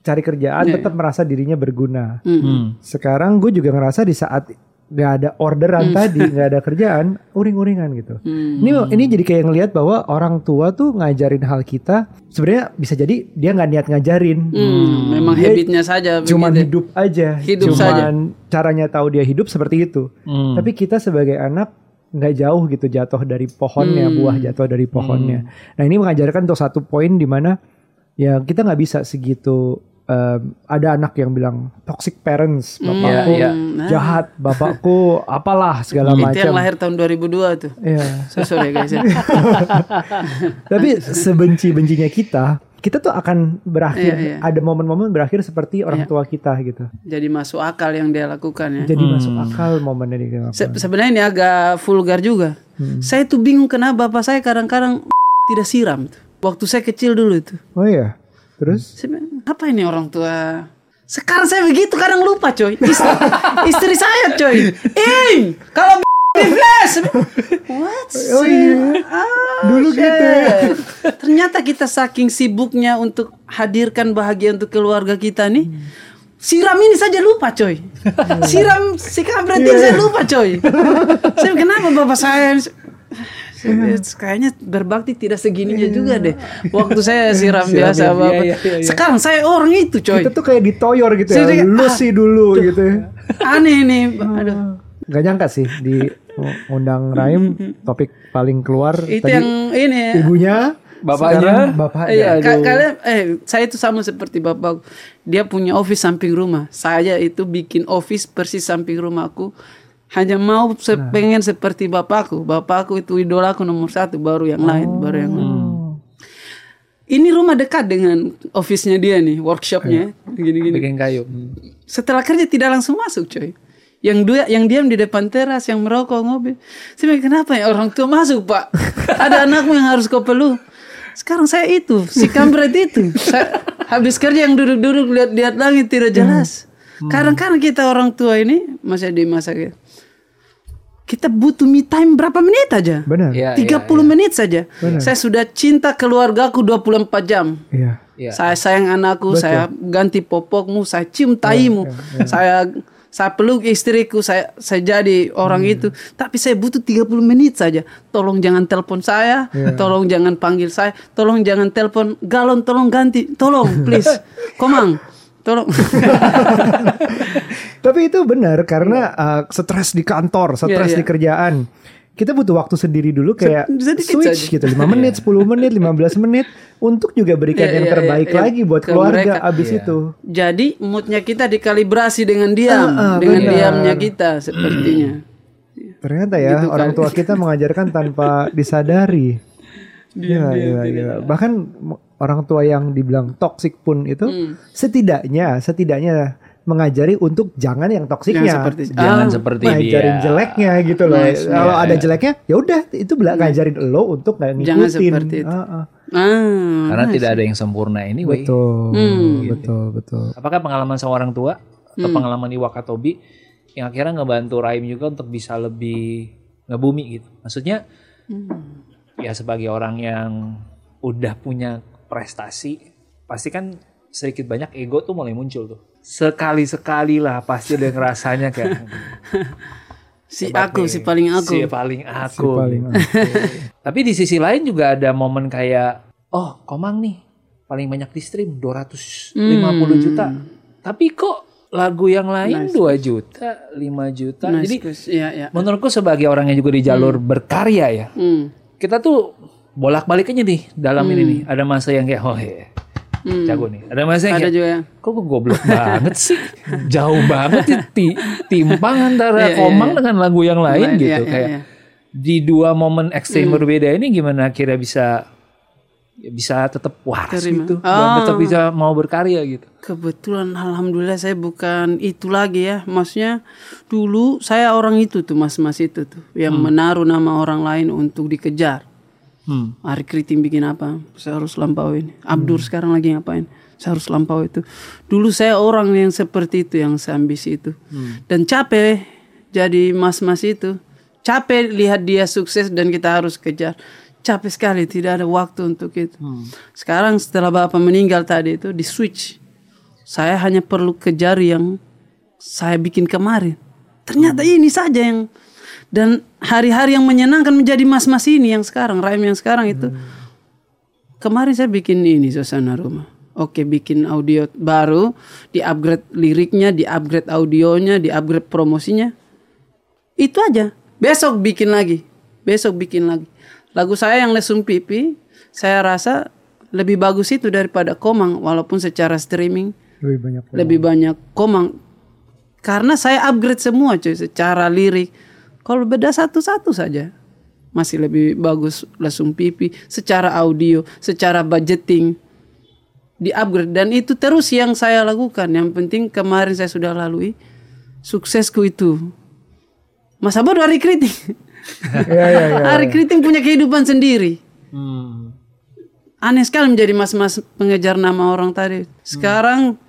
S5: cari kerjaan tetap merasa dirinya berguna.
S4: Hmm.
S5: sekarang gue juga ngerasa di saat nggak ada orderan tadi nggak ada kerjaan uring-uringan gitu ini ini jadi kayak ngelihat bahwa orang tua tuh ngajarin hal kita sebenarnya bisa jadi dia nggak niat ngajarin
S1: Hmm, memang
S5: Dia
S1: habitnya saja
S5: cuman
S1: begitu.
S5: hidup aja
S1: Hidup
S5: cuman
S1: saja.
S5: caranya tahu dia hidup seperti itu
S4: Hmm.
S5: tapi kita sebagai anak nggak jauh gitu jatuh dari pohonnya
S1: Hmm.
S5: buah jatuh dari pohonnya nah ini mengajarkan untuk satu poin di mana ya kita nggak bisa segitu em, ada anak yang bilang toxic parents bapakku
S4: Iya, iya.
S1: Nah.
S5: jahat bapakku apalah segala
S1: Itu yang
S5: macam
S1: lahir tahun 2002 tuh.
S5: Iya.
S1: So, sorry guys ya.
S5: tapi sebenci-bencinya kita kita tuh akan berakhir
S1: Iya, iya.
S5: ada momen-momen berakhir seperti orang tua kita gitu
S1: Jadi masuk akal yang dia lakukan ya.
S5: jadi masuk akal momennya di
S1: Se- sebenarnya ini agak vulgar juga. Saya tuh bingung kenapa bapak saya kadang-kadang tidak siram. tuh. Waktu saya kecil dulu itu.
S5: oh iya terus
S1: Saya apa ini orang tua? Sekarang saya begitu kadang lupa coy. Istri, istri saya coy. Ing, kalau di flash. What?
S5: Oh iya.
S1: Ah,
S5: Dulu gitu ya.
S1: shit. Ternyata kita saking sibuknya untuk hadirkan bahagia untuk keluarga kita nih. Siram ini saja lupa coy. Siram si kampret ini saya lupa coy. Saya kenapa bapak Saya- Kayaknya berbakti tidak segininya juga deh. Waktu saya siram biasa
S4: Siram,
S1: apa.
S4: iya, iya, iya.
S1: Sekarang saya orang itu coy.
S5: Kita tuh kayak ditoyor gitu ya.
S1: Jadi,
S5: Lu
S1: ah,
S5: sih dulu gitu ya.
S1: Aneh nih. Aduh.
S5: Gak nyangka sih di undang Raim topik paling keluar
S1: Itu
S5: tadi
S1: yang ini.
S5: ibunya
S4: Bapaknya.
S5: sekarang bapaknya.
S1: Iya, ka- kalian eh saya itu sama seperti bapak. Dia punya office samping rumah. Saya itu bikin office persis samping rumahku. Hanya mau se-
S5: Nah.
S1: pengen seperti bapakku. Bapakku itu idolaku nomor satu, baru yang lain, baru yang lain.
S5: Oh.
S1: Ini rumah dekat dengan office-nya dia nih, workshopnya, gini-gini.
S4: Bikin kayu.
S1: Setelah kerja tidak langsung masuk, coy. Yang dua, yang diam di depan teras, yang merokok ngopi. Saya bilang, kenapa ya orang tua masuk pak? Ada anakmu yang harus kau peluk. Sekarang saya itu, si kampret itu. Saya, habis kerja yang duduk-duduk lihat-lihat langit tidak jelas. Kadang-kadang kita orang tua ini masih di masa gitu. Kita butuh me time berapa menit aja?
S5: Benar.
S4: Iya,
S1: 30 menit saja. Saya sudah cinta keluargaku 24 jam.
S5: Iya.
S4: Iya.
S1: Saya sayang anakku, saya ganti popokmu, saya cium taimu, saya saya peluk istriku, saya saya jadi orang itu. Tapi saya butuh 30 menit saja. Tolong jangan telepon saya, tolong jangan panggil saya, tolong jangan telepon galon, tolong ganti, tolong please. Komang, tolong.
S5: Tapi itu benar karena uh, stres di kantor, stres
S1: Iya, iya.
S5: di kerjaan. Kita butuh waktu sendiri dulu kayak
S1: sedikit
S5: switch
S1: saja.
S5: gitu 5 menit, 10 menit, 15 menit untuk juga berikan
S1: Iya,
S5: yang
S1: iya,
S5: terbaik
S1: iya, iya.
S5: lagi buat
S1: Ke
S5: keluarga
S1: mereka.
S5: abis
S4: Iya.
S5: itu.
S1: jadi moodnya kita dikalibrasi dengan diam,
S5: Ah, ah,
S1: dengan
S5: benar.
S1: diamnya kita sepertinya.
S5: Ternyata ya
S1: Gitu
S5: orang
S1: kan.
S5: tua kita mengajarkan tanpa disadari. Iya, iya, iya. Bahkan orang tua yang dibilang toksik pun itu
S1: Hmm.
S5: setidaknya setidaknya mengajari untuk jangan yang toksiknya.
S1: Yang seperti
S4: Jangan
S1: Ah,
S4: seperti
S5: ngajarin
S4: dia.
S5: jeleknya gitu loh.
S1: Nice,
S5: Kalau ada jeleknya, ya udah itu bela ngajarin lo untuk nggak ngikutin.
S1: Jangan seperti itu.
S5: Ah, ah.
S1: Ah,
S4: Karena tidak ada yang sempurna anyway.
S5: Betul,
S1: Hmm.
S5: betul, betul.
S4: Apakah pengalaman sama orang tua atau
S1: Hmm.
S4: pengalaman di Wakatobi yang akhirnya ngebantu Raim juga untuk bisa lebih ngebumi gitu? Maksudnya
S1: Hmm.
S4: ya sebagai orang yang udah punya prestasi, pasti kan sedikit banyak ego tuh mulai muncul tuh. Sekali-sekali lah pasti ada ngerasanya kayak
S1: si aku,
S4: nih,
S1: si paling aku.
S4: si paling aku.
S5: paling
S4: gitu. Tapi di sisi lain juga ada momen kayak oh Komang nih paling banyak di stream 250
S1: Hmm.
S4: juta. Tapi kok lagu yang lain 2 juta, 5 juta.
S1: Nice,
S4: Jadi.
S1: Iya, iya.
S4: menurutku sebagai orang yang juga di jalur berkarya ya.
S1: Hmm.
S4: Kita tuh bolak-balik aja nih dalam ini nih. Ada masa yang kayak oh ya. Jago nih. Ada masa yang
S1: Hmm. Ada
S4: kayak
S1: juga yang
S4: kok gue goblok banget sih. Jauh banget ya ti- timpang antara
S1: Iya, iya,
S4: Komang
S1: iya.
S4: dengan lagu yang lain
S1: Iya,
S4: gitu
S1: iya,
S4: kayak
S1: iya.
S4: di dua momen ekstrim
S1: Hmm.
S4: berbeda ini gimana kira bisa ya bisa tetap waras
S1: Terima.
S4: gitu dan
S1: Oh.
S4: tetap bisa mau berkarya gitu.
S1: Kebetulan alhamdulillah saya bukan itu lagi ya. Maksudnya dulu saya orang itu tuh mas-mas itu tuh yang menaruh nama orang lain untuk dikejar.
S4: Hmm.
S1: Hari Kriting bikin apa? Saya harus lampauin. Abdur sekarang lagi ngapain? Saya harus lampau itu. Dulu saya orang yang seperti itu, yang seambisi itu. Dan capek jadi mas-mas itu. Capek lihat dia sukses dan kita harus kejar. Capek sekali, tidak ada waktu untuk itu. Sekarang setelah bapak meninggal tadi itu di switch. Saya hanya perlu kejar yang saya bikin kemarin. Ternyata ini saja yang dan hari-hari yang menyenangkan menjadi mas-mas ini yang sekarang, Raim yang sekarang itu. Kemarin saya bikin ini suasana rumah. Oke, bikin audio baru, di-upgrade liriknya, di-upgrade audionya, di-upgrade promosinya. Itu aja. Besok bikin lagi. Besok bikin lagi. Lagu saya yang lesung pipi, saya rasa lebih bagus itu daripada Komang walaupun secara streaming
S5: Lebih banyak.
S1: lebih banyak Komang. Karena saya upgrade semua cuy secara lirik. Kalau beda satu-satu saja masih lebih bagus lesung pipi secara audio, secara budgeting di upgrade dan itu terus yang saya lakukan. Yang penting kemarin saya sudah lalui suksesku itu. Masa bodoh hari kritik.
S5: Iya, iya, iya.
S1: Hari kritik punya kehidupan sendiri.
S4: Hmm.
S1: Aneh sekali menjadi mas-mas pengejar nama orang tadi. Sekarang,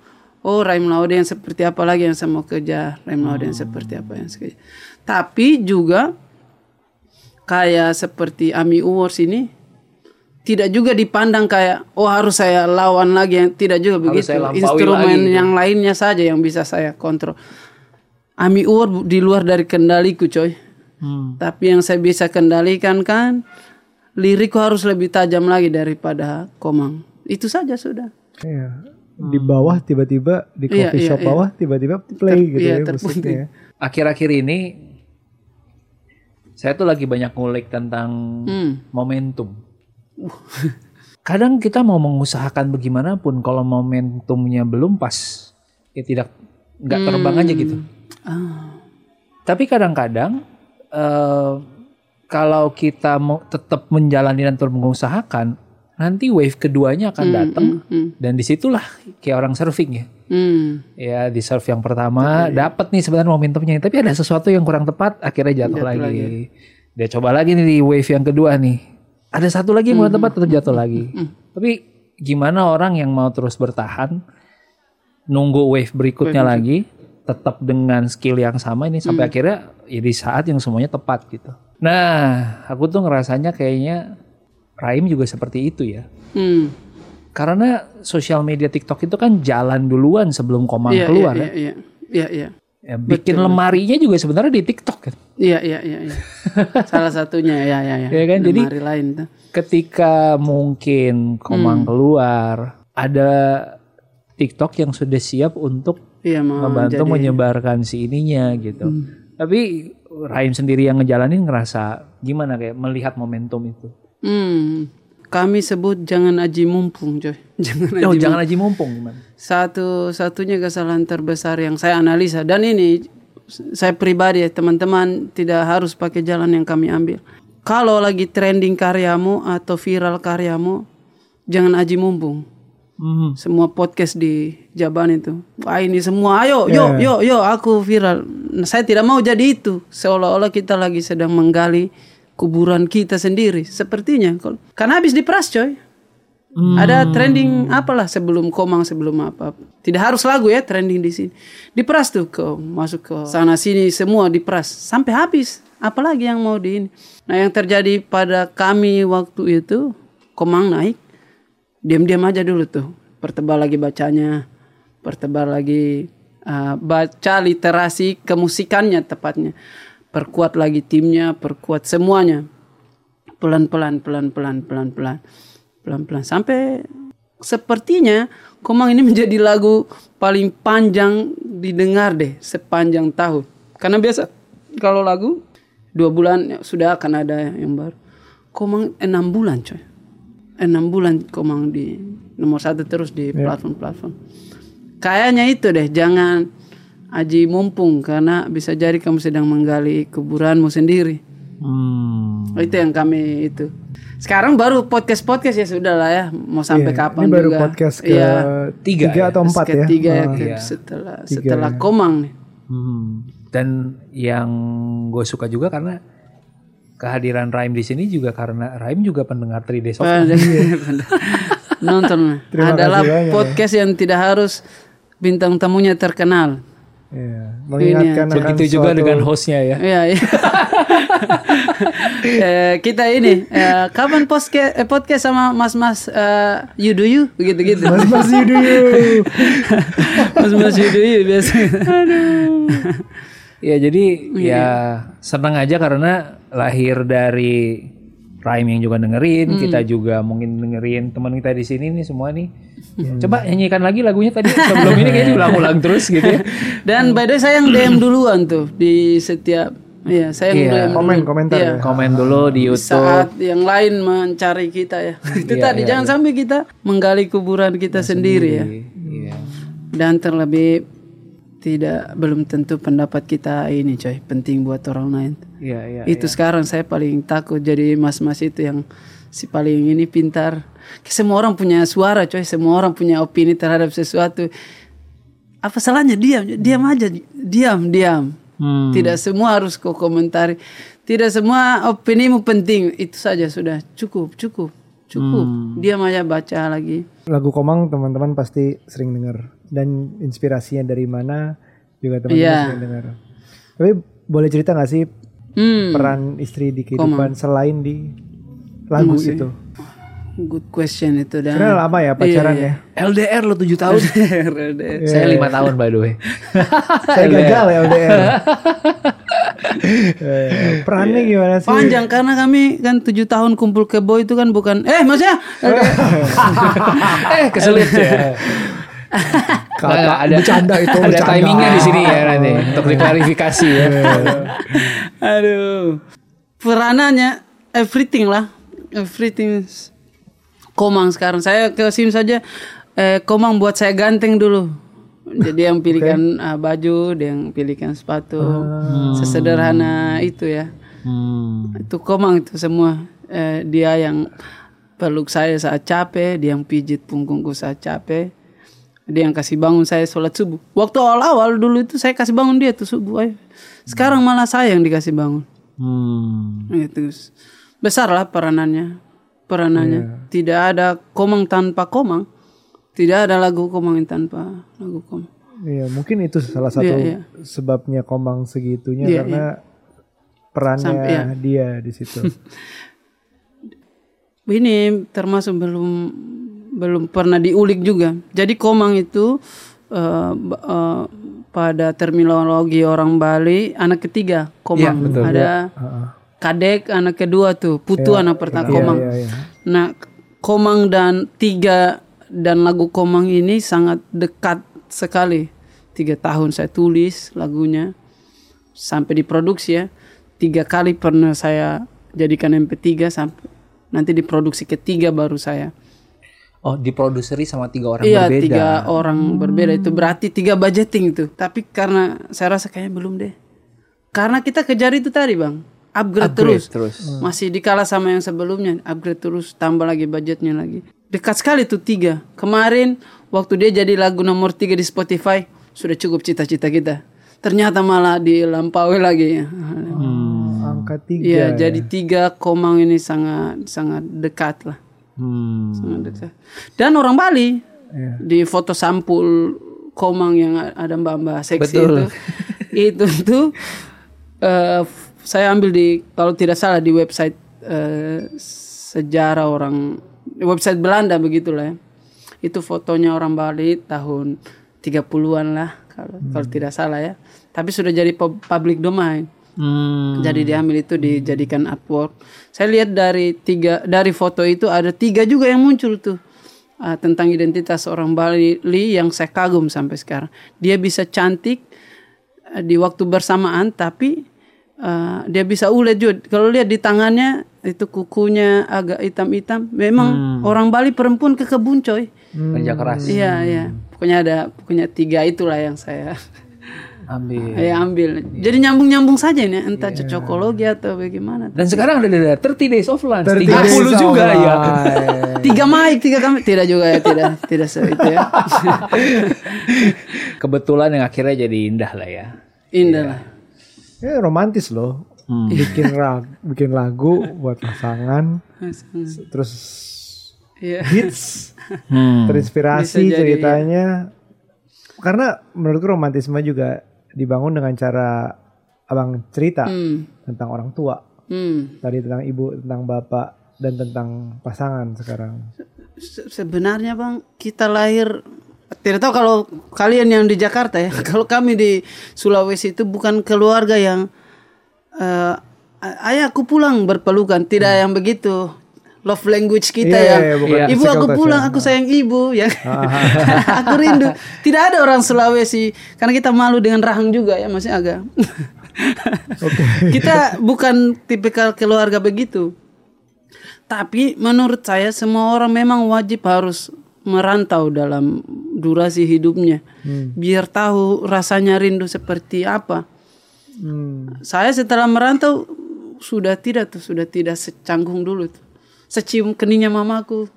S1: oh Raim Laude yang seperti apa lagi yang saya mau kejar. Raim Laude yang seperti apa yang saya kejar. Tapi juga kayak seperti Ami Awards ini tidak juga dipandang kayak oh harus saya lawan lagi yang tidak juga begitu.
S4: saya lampaui
S1: Instrumen
S4: lagi gitu.
S1: yang lainnya saja yang bisa saya kontrol. Ami Award di luar dari kendaliku coy.
S4: Hmm.
S1: Tapi yang saya bisa kendalikan kan lirikku harus lebih tajam lagi daripada Komang. Itu saja sudah.
S5: Iya. Di bawah tiba-tiba di
S1: Iya,
S5: coffee
S1: iya,
S5: shop
S1: iya.
S5: bawah tiba-tiba play
S1: Ter-
S5: gitu
S1: iya,
S5: ya musiknya. ya.
S4: Akhir-akhir ini saya tuh lagi banyak ngulik tentang
S1: Hmm.
S4: momentum. Kadang kita mau mengusahakan bagaimanapun kalau momentumnya belum pas, ya tidak nggak terbang aja gitu. Tapi kadang-kadang eh, kalau kita mau tetap menjalani dan terus mengusahakan, nanti wave keduanya akan datang dan di situlah kayak orang surfing ya.
S1: Hmm.
S4: Ya di serve yang pertama dapat nih sebenarnya momentumnya, tapi ada sesuatu yang kurang tepat akhirnya jatuh, lagi. Dia coba lagi nih di wave yang kedua nih. Ada satu lagi yang kurang tepat tetap jatuh lagi. Tapi gimana orang yang mau terus bertahan nunggu wave berikutnya lagi tetap dengan skill yang sama ini sampai akhirnya ya di saat yang semuanya tepat gitu. Nah, aku tuh ngerasanya kayaknya Raim juga seperti itu ya.
S1: Hmm.
S4: Karena sosial media TikTok itu kan jalan duluan sebelum Komang
S1: Iya,
S4: keluar
S1: iya,
S4: ya.
S1: iya, iya, iya.
S4: Ya, bikin lemarinya juga sebenarnya di TikTok kan.
S1: Iya, iya, iya, iya. Salah satunya ya, ya, ya.
S4: Iya kan, jadi-
S1: Lemari lain tuh.
S4: Ketika mungkin Komang
S1: Hmm.
S4: keluar, ada TikTok yang sudah siap untuk
S1: Iya, mau
S4: membantu
S1: jadi.
S4: menyebarkan si ininya gitu. Tapi Raim sendiri yang ngejalanin ngerasa gimana kayak melihat momentum itu.
S1: Hmm. Kami sebut jangan aji mumpung, coy. Jangan aji
S4: Oh, jangan aja mumpung gimana?
S1: satu-satunya kesalahan terbesar yang saya analisa dan ini saya pribadi ya teman-teman tidak harus pakai jalan yang kami ambil. Kalau lagi trending karyamu atau viral karyamu, jangan aji mumpung.
S4: Hmm.
S1: Semua podcast di Jaban itu, wah ini semua, ayo, yo, yo, yo, aku viral. Nah, saya tidak mau jadi itu. Seolah-olah kita lagi sedang menggali kuburan kita sendiri. Sepertinya, kan habis diperas coy. Ada trending apalah sebelum komang sebelum apa. Tidak harus lagu ya trending di sini. Diperas tuh ke masuk ke sana sini semua diperas sampai habis. Apalagi yang mau di ini. Nah yang terjadi pada kami waktu itu komang naik diam-diam aja dulu tuh. Pertebal lagi bacanya, pertebal lagi uh, baca literasi kemusikannya tepatnya. Perkuat lagi timnya, perkuat semuanya. Pelan-pelan pelan-pelan pelan-pelan pelan-pelan sampai sepertinya Komang ini menjadi lagu paling panjang didengar deh sepanjang tahun. Karena biasa kalau lagu dua bulan ya, sudah akan ada yang baru. Komang enam bulan coy. Enam bulan Komang di nomor satu terus di platform-platform. Kayaknya itu deh jangan aji mumpung karena bisa jadi kamu sedang menggali kuburanmu sendiri
S4: Hmm.
S1: Itu yang kami itu. Sekarang baru podcast podcast ya sudah lah ya. Mau sampai
S5: Iya,
S1: kapan
S5: Ini baru
S1: juga.
S5: podcast ke
S1: Iya,
S4: Tiga ya?
S5: atau empat ya.
S1: ketiga ya,
S5: Oh.
S4: Iya.
S1: setelah
S5: Tiga
S1: setelah
S5: ya.
S1: Komang nih.
S4: Hmm. Dan yang gue suka juga karena kehadiran Raim di sini juga karena Raim juga pendengar 3 Days of Life.
S1: Nonton adalah
S5: kasih banyak ya.
S1: podcast yang tidak harus bintang tamunya terkenal.
S5: Iya, mengingatkan akan
S4: Begitu juga
S5: suatu-
S4: dengan hostnya ya.
S1: Iya, iya. Eh, kita ini eh, kapan podcast eh, podcast sama Mas-mas eh, you do you begitu-gitu.
S5: Mas Mas Yudu.
S1: Mas-mas you do you biasa.
S4: Ya jadi ya senang aja karena lahir dari Raim yang juga dengerin, kita juga mungkin dengerin teman kita di sini nih semua nih. Coba nyanyikan lagi lagunya tadi sebelum ini kayaknya ulang-ulang terus gitu ya.
S1: Dan by the way saya yang DM duluan tuh di setiap Iya, saya yang
S4: Iya.
S1: DM dulu.
S5: Komen, komentar
S1: Iya.
S5: ya.
S4: Komen dulu di YouTube.
S1: Saat yang lain mencari kita ya. Itu
S4: Iya,
S1: tadi
S4: iya,
S1: jangan sampai kita menggali kuburan kita sendiri ya.
S4: Iya.
S1: Dan terlebih tidak belum tentu pendapat kita ini coy penting buat orang lain.
S4: Iya, iya.
S1: itu sekarang saya paling takut jadi mas-mas itu yang si paling ini pintar. Semua orang punya suara coy, semua orang punya opini terhadap sesuatu. Apa salahnya diam, diam aja, diam, diam.
S4: Hmm.
S1: Tidak semua harus kau komentari. Tidak semua opinimu penting. Itu saja sudah cukup, cukup, cukup. Diam aja baca lagi.
S5: Lagu Komang teman-teman pasti sering dengar dan inspirasinya dari mana juga teman-teman
S1: Iya.
S5: sering dengar. Tapi boleh cerita nggak sih
S1: Hmm,
S5: peran istri di kehidupan selain di lagu
S1: sih.
S5: itu?
S1: good question itu dan.
S5: Karena lama ya pacaran ya.
S4: LDR lo 7 tahun. Saya lima tahun by the way.
S5: Saya gagal ya LDR. Eh, Perannya gimana sih?
S1: Panjang karena kami kan tujuh tahun kumpul kebo itu kan bukan eh maksudnya
S4: eh kesulit ya.
S5: Kata
S4: Nggak, ada
S5: bercanda itu
S4: ada
S5: bercanda.
S4: timingnya di sini ya nanti untuk diklarifikasi ya.
S1: aduh peranannya everything lah everything Komang sekarang. Saya ke sim saja eh, Komang buat saya ganteng dulu. Jadi yang pilihkan ah, baju dia yang pilihkan sepatu. Sesederhana itu ya.
S4: Hmm.
S1: itu Komang itu semua. Eh, dia yang peluk saya saat capek dia yang pijit punggungku saat capek. Dia yang kasih bangun saya sholat subuh. Waktu awal-awal dulu itu saya kasih bangun dia tuh subuh ayo. sekarang malah saya yang dikasih bangun.
S4: Hmm.
S1: itu besar lah peranannya. Peranannya tidak ada komang tanpa komang. Tidak ada lagu komang tanpa lagu komang.
S5: Iya, mungkin itu salah satu
S1: Iya, iya.
S5: sebabnya Komang segitunya
S1: Iya,
S5: karena perannya
S1: Sampai, iya.
S5: dia di situ.
S1: ini termasuk belum belum pernah diulik juga. Jadi komang itu ba- eh, pada terminologi orang Bali anak ketiga komang.
S4: Iya, betul.
S1: ada kadek anak kedua tuh putu anak pertama komang
S5: Iya, iya.
S1: Nah, Komang dan tiga dan lagu Komang ini sangat dekat sekali. Tiga tahun saya tulis lagunya sampai diproduksi ya. Tiga kali pernah saya jadikan MP3 sampai nanti diproduksi ketiga baru saya.
S4: Oh, diproduseri sama tiga orang
S1: iya,
S4: berbeda.
S1: tiga orang berbeda itu berarti tiga budgeting itu. Tapi karena saya rasa kayaknya belum deh. Karena kita kejar itu tadi bang, upgrade, terus.
S4: terus.
S1: Masih dikalah sama yang sebelumnya, upgrade terus, tambah lagi budgetnya lagi. Dekat sekali tuh tiga. Kemarin waktu dia jadi lagu nomor tiga di Spotify, sudah cukup cita-cita kita. Ternyata malah dilampaui lagi.
S5: Angka tiga.
S1: Iya, jadi tiga komang ini sangat sangat dekat lah.
S4: Hmm.
S1: Sangat dekat. Dan orang Bali di foto sampul komang yang ada mbak-mbak seksi
S4: Betul.
S1: itu, itu tuh eh, f- saya ambil di kalau tidak salah di website eh, sejarah orang website Belanda begitulah ya. Itu fotonya orang Bali tahun 30-an lah kalau kalau tidak salah ya. Tapi sudah jadi pub- public domain.
S4: Hmm.
S1: Jadi diambil itu dijadikan artwork. Saya lihat dari tiga dari foto itu ada tiga juga yang muncul tuh Ah, tentang identitas orang Bali yang saya kagum sampai sekarang. Dia bisa cantik eh, di waktu bersamaan, tapi eh, dia bisa ulet juga. Kalau lihat di tangannya itu kukunya agak hitam-hitam. Memang orang Bali perempuan kekebun coy.
S4: Kerja keras.
S1: Iya iya. Pokoknya ada pokoknya tiga itulah yang saya
S4: Ambil.
S1: ya ambil. Jadi nyambung-nyambung saja ini entah cocokologi atau bagaimana.
S4: Dan sekarang ada ada 30 days of lunch.
S5: 30
S4: 30
S5: days
S4: juga
S5: of
S4: ya.
S1: Tiga mic, tiga kami tidak juga ya, tidak tidak se itu ya.
S4: Kebetulan yang akhirnya jadi indah lah ya.
S1: Indah lah.
S5: Ya, romantis loh. Bikin rag, bikin lagu buat pasangan, terus
S1: Iya.
S5: hits,
S4: Hmm.
S5: terinspirasi
S1: jadi,
S5: ceritanya. Karena menurutku romantisme juga dibangun dengan cara abang cerita
S1: Hmm.
S5: tentang orang tua,
S1: Hmm.
S5: tadi tentang ibu, tentang bapak, dan tentang pasangan sekarang.
S1: Se- Sebenarnya bang kita lahir tidak tahu kalau kalian yang di Jakarta ya. Kalau kami di Sulawesi itu bukan keluarga yang eh ayah aku pulang berpelukan, tidak yang begitu. Love language kita
S5: Hmm. Iya,
S1: ya.
S5: bukan
S1: ibu aku
S5: touch
S1: pulang,
S5: ya.
S1: aku sayang ibu ya. aku rindu. Tidak ada orang Sulawesi karena kita malu dengan rahang juga ya, masih agak. kita bukan tipikal keluarga begitu. Tapi menurut saya semua orang memang wajib harus merantau dalam durasi hidupnya. Biar tahu rasanya rindu seperti apa.
S5: Hmm.
S1: Saya setelah merantau sudah tidak tuh, sudah tidak secanggung dulu tuh. Secium keningnya mamaku.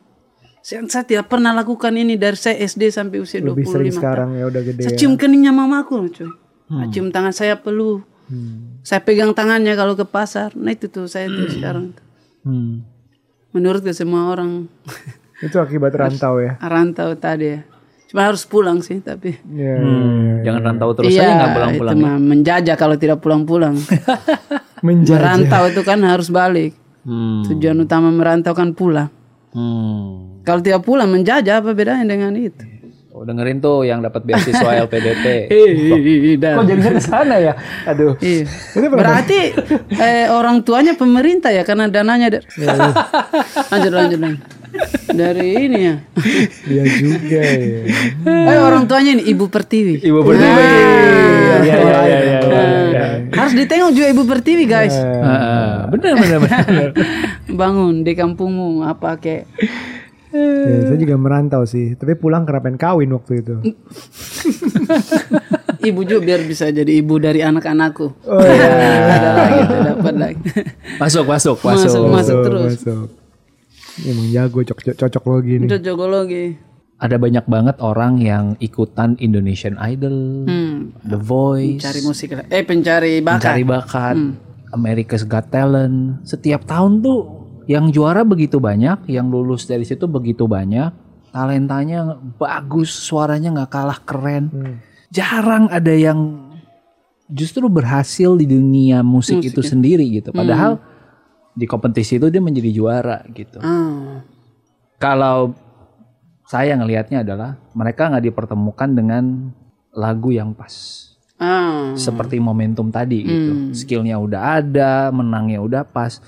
S1: Saya, saya tidak pernah lakukan ini dari saya SD sampai usia 25
S5: Lebih sering
S1: tahun.
S5: sekarang ya udah gede
S1: Saya
S5: ya.
S1: keningnya mamaku, cuy. Saya cium tangan saya peluk. Saya pegang tangannya kalau ke pasar. Nah itu tuh saya tuh sekarang. tuh.
S4: Hmm.
S1: Menurut ke semua orang
S5: Itu akibat rantau ya.
S1: rantau tadi ya. Cuma harus pulang sih tapi.
S5: Iya.
S4: Hmm. Jangan rantau terus
S1: iya,
S4: aja nggak pulang-pulang.
S1: itu mah menjajah kalau tidak pulang-pulang.
S5: Menjajah.
S1: merantau itu kan harus balik.
S4: Hmm.
S1: Tujuan utama merantau kan pulang.
S4: Hmm.
S1: Kalau tidak pulang menjajah apa bedanya dengan itu?
S4: Tuh, dengerin tuh yang dapat beasiswa LPDP. Kok jadinya ke sana ya? Aduh.
S1: Iya. Berarti eh, orang tuanya pemerintah ya karena dananya. da- lanjut lanjut lanjut. Dari ini ya.
S5: Dia juga ya.
S1: Eh orang tuanya ini Ibu Pertiwi.
S4: Ibu Pertiwi. Iya, iya, iya, iya, iya.
S1: Harus ditengok juga Ibu Pertiwi guys.
S4: Ah, bener, bener, bener.
S1: Bangun di kampungmu apa kayak
S5: Ya, saya juga merantau sih, tapi pulang kerapen kawin waktu itu.
S1: ibu juga biar bisa jadi ibu dari anak-anakku.
S5: Oh iya.
S1: Ada lagi tuh, dapat lagi.
S4: Masuk, masuk,
S1: Masuk,
S4: masuk.
S1: masuk terus.
S5: Masuk. Emang jago cocok cocok lo gini.
S1: Itu jogologi.
S4: Ada banyak banget orang yang ikutan Indonesian Idol,
S1: Hmm.
S4: The Voice,
S1: Cari musik. Eh pencari bakat.
S4: Mencari bakat, America's Got Talent. Setiap tahun tuh yang juara begitu banyak, yang lulus dari situ begitu banyak. Talentanya bagus, suaranya nggak kalah keren. Jarang ada yang justru berhasil di dunia musik, itu sendiri gitu. Padahal di kompetisi itu dia menjadi juara gitu.
S1: Ah.
S4: Kalau saya ngelihatnya adalah mereka nggak dipertemukan dengan lagu yang pas
S1: Ah.
S4: seperti momentum tadi gitu. Skillnya udah ada, menangnya udah pas.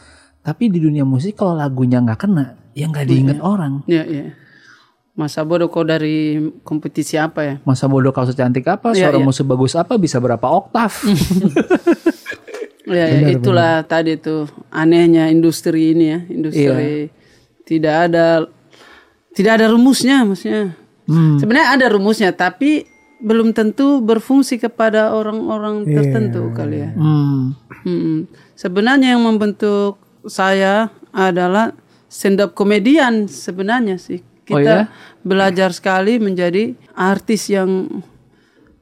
S4: Tapi di dunia musik kalau lagunya nggak kena, ya nggak diinget orang.
S1: Iya, iya. Masa bodoh kau dari kompetisi apa ya?
S4: Masa bodoh kau secantik apa,
S1: Iya,
S4: suara
S1: iya.
S4: musik bagus apa, bisa berapa oktav?
S1: Ya, ya, itulah tadi tuh anehnya industri ini ya, industri tidak ada tidak ada rumusnya maksudnya. Sebenarnya ada rumusnya tapi belum tentu berfungsi kepada orang-orang tertentu kali ya.
S4: Hmm.
S1: Mm-mm. Sebenarnya yang membentuk saya adalah stand up komedian sebenarnya sih.
S4: Oh
S1: Kita
S4: ya?
S1: belajar sekali menjadi artis yang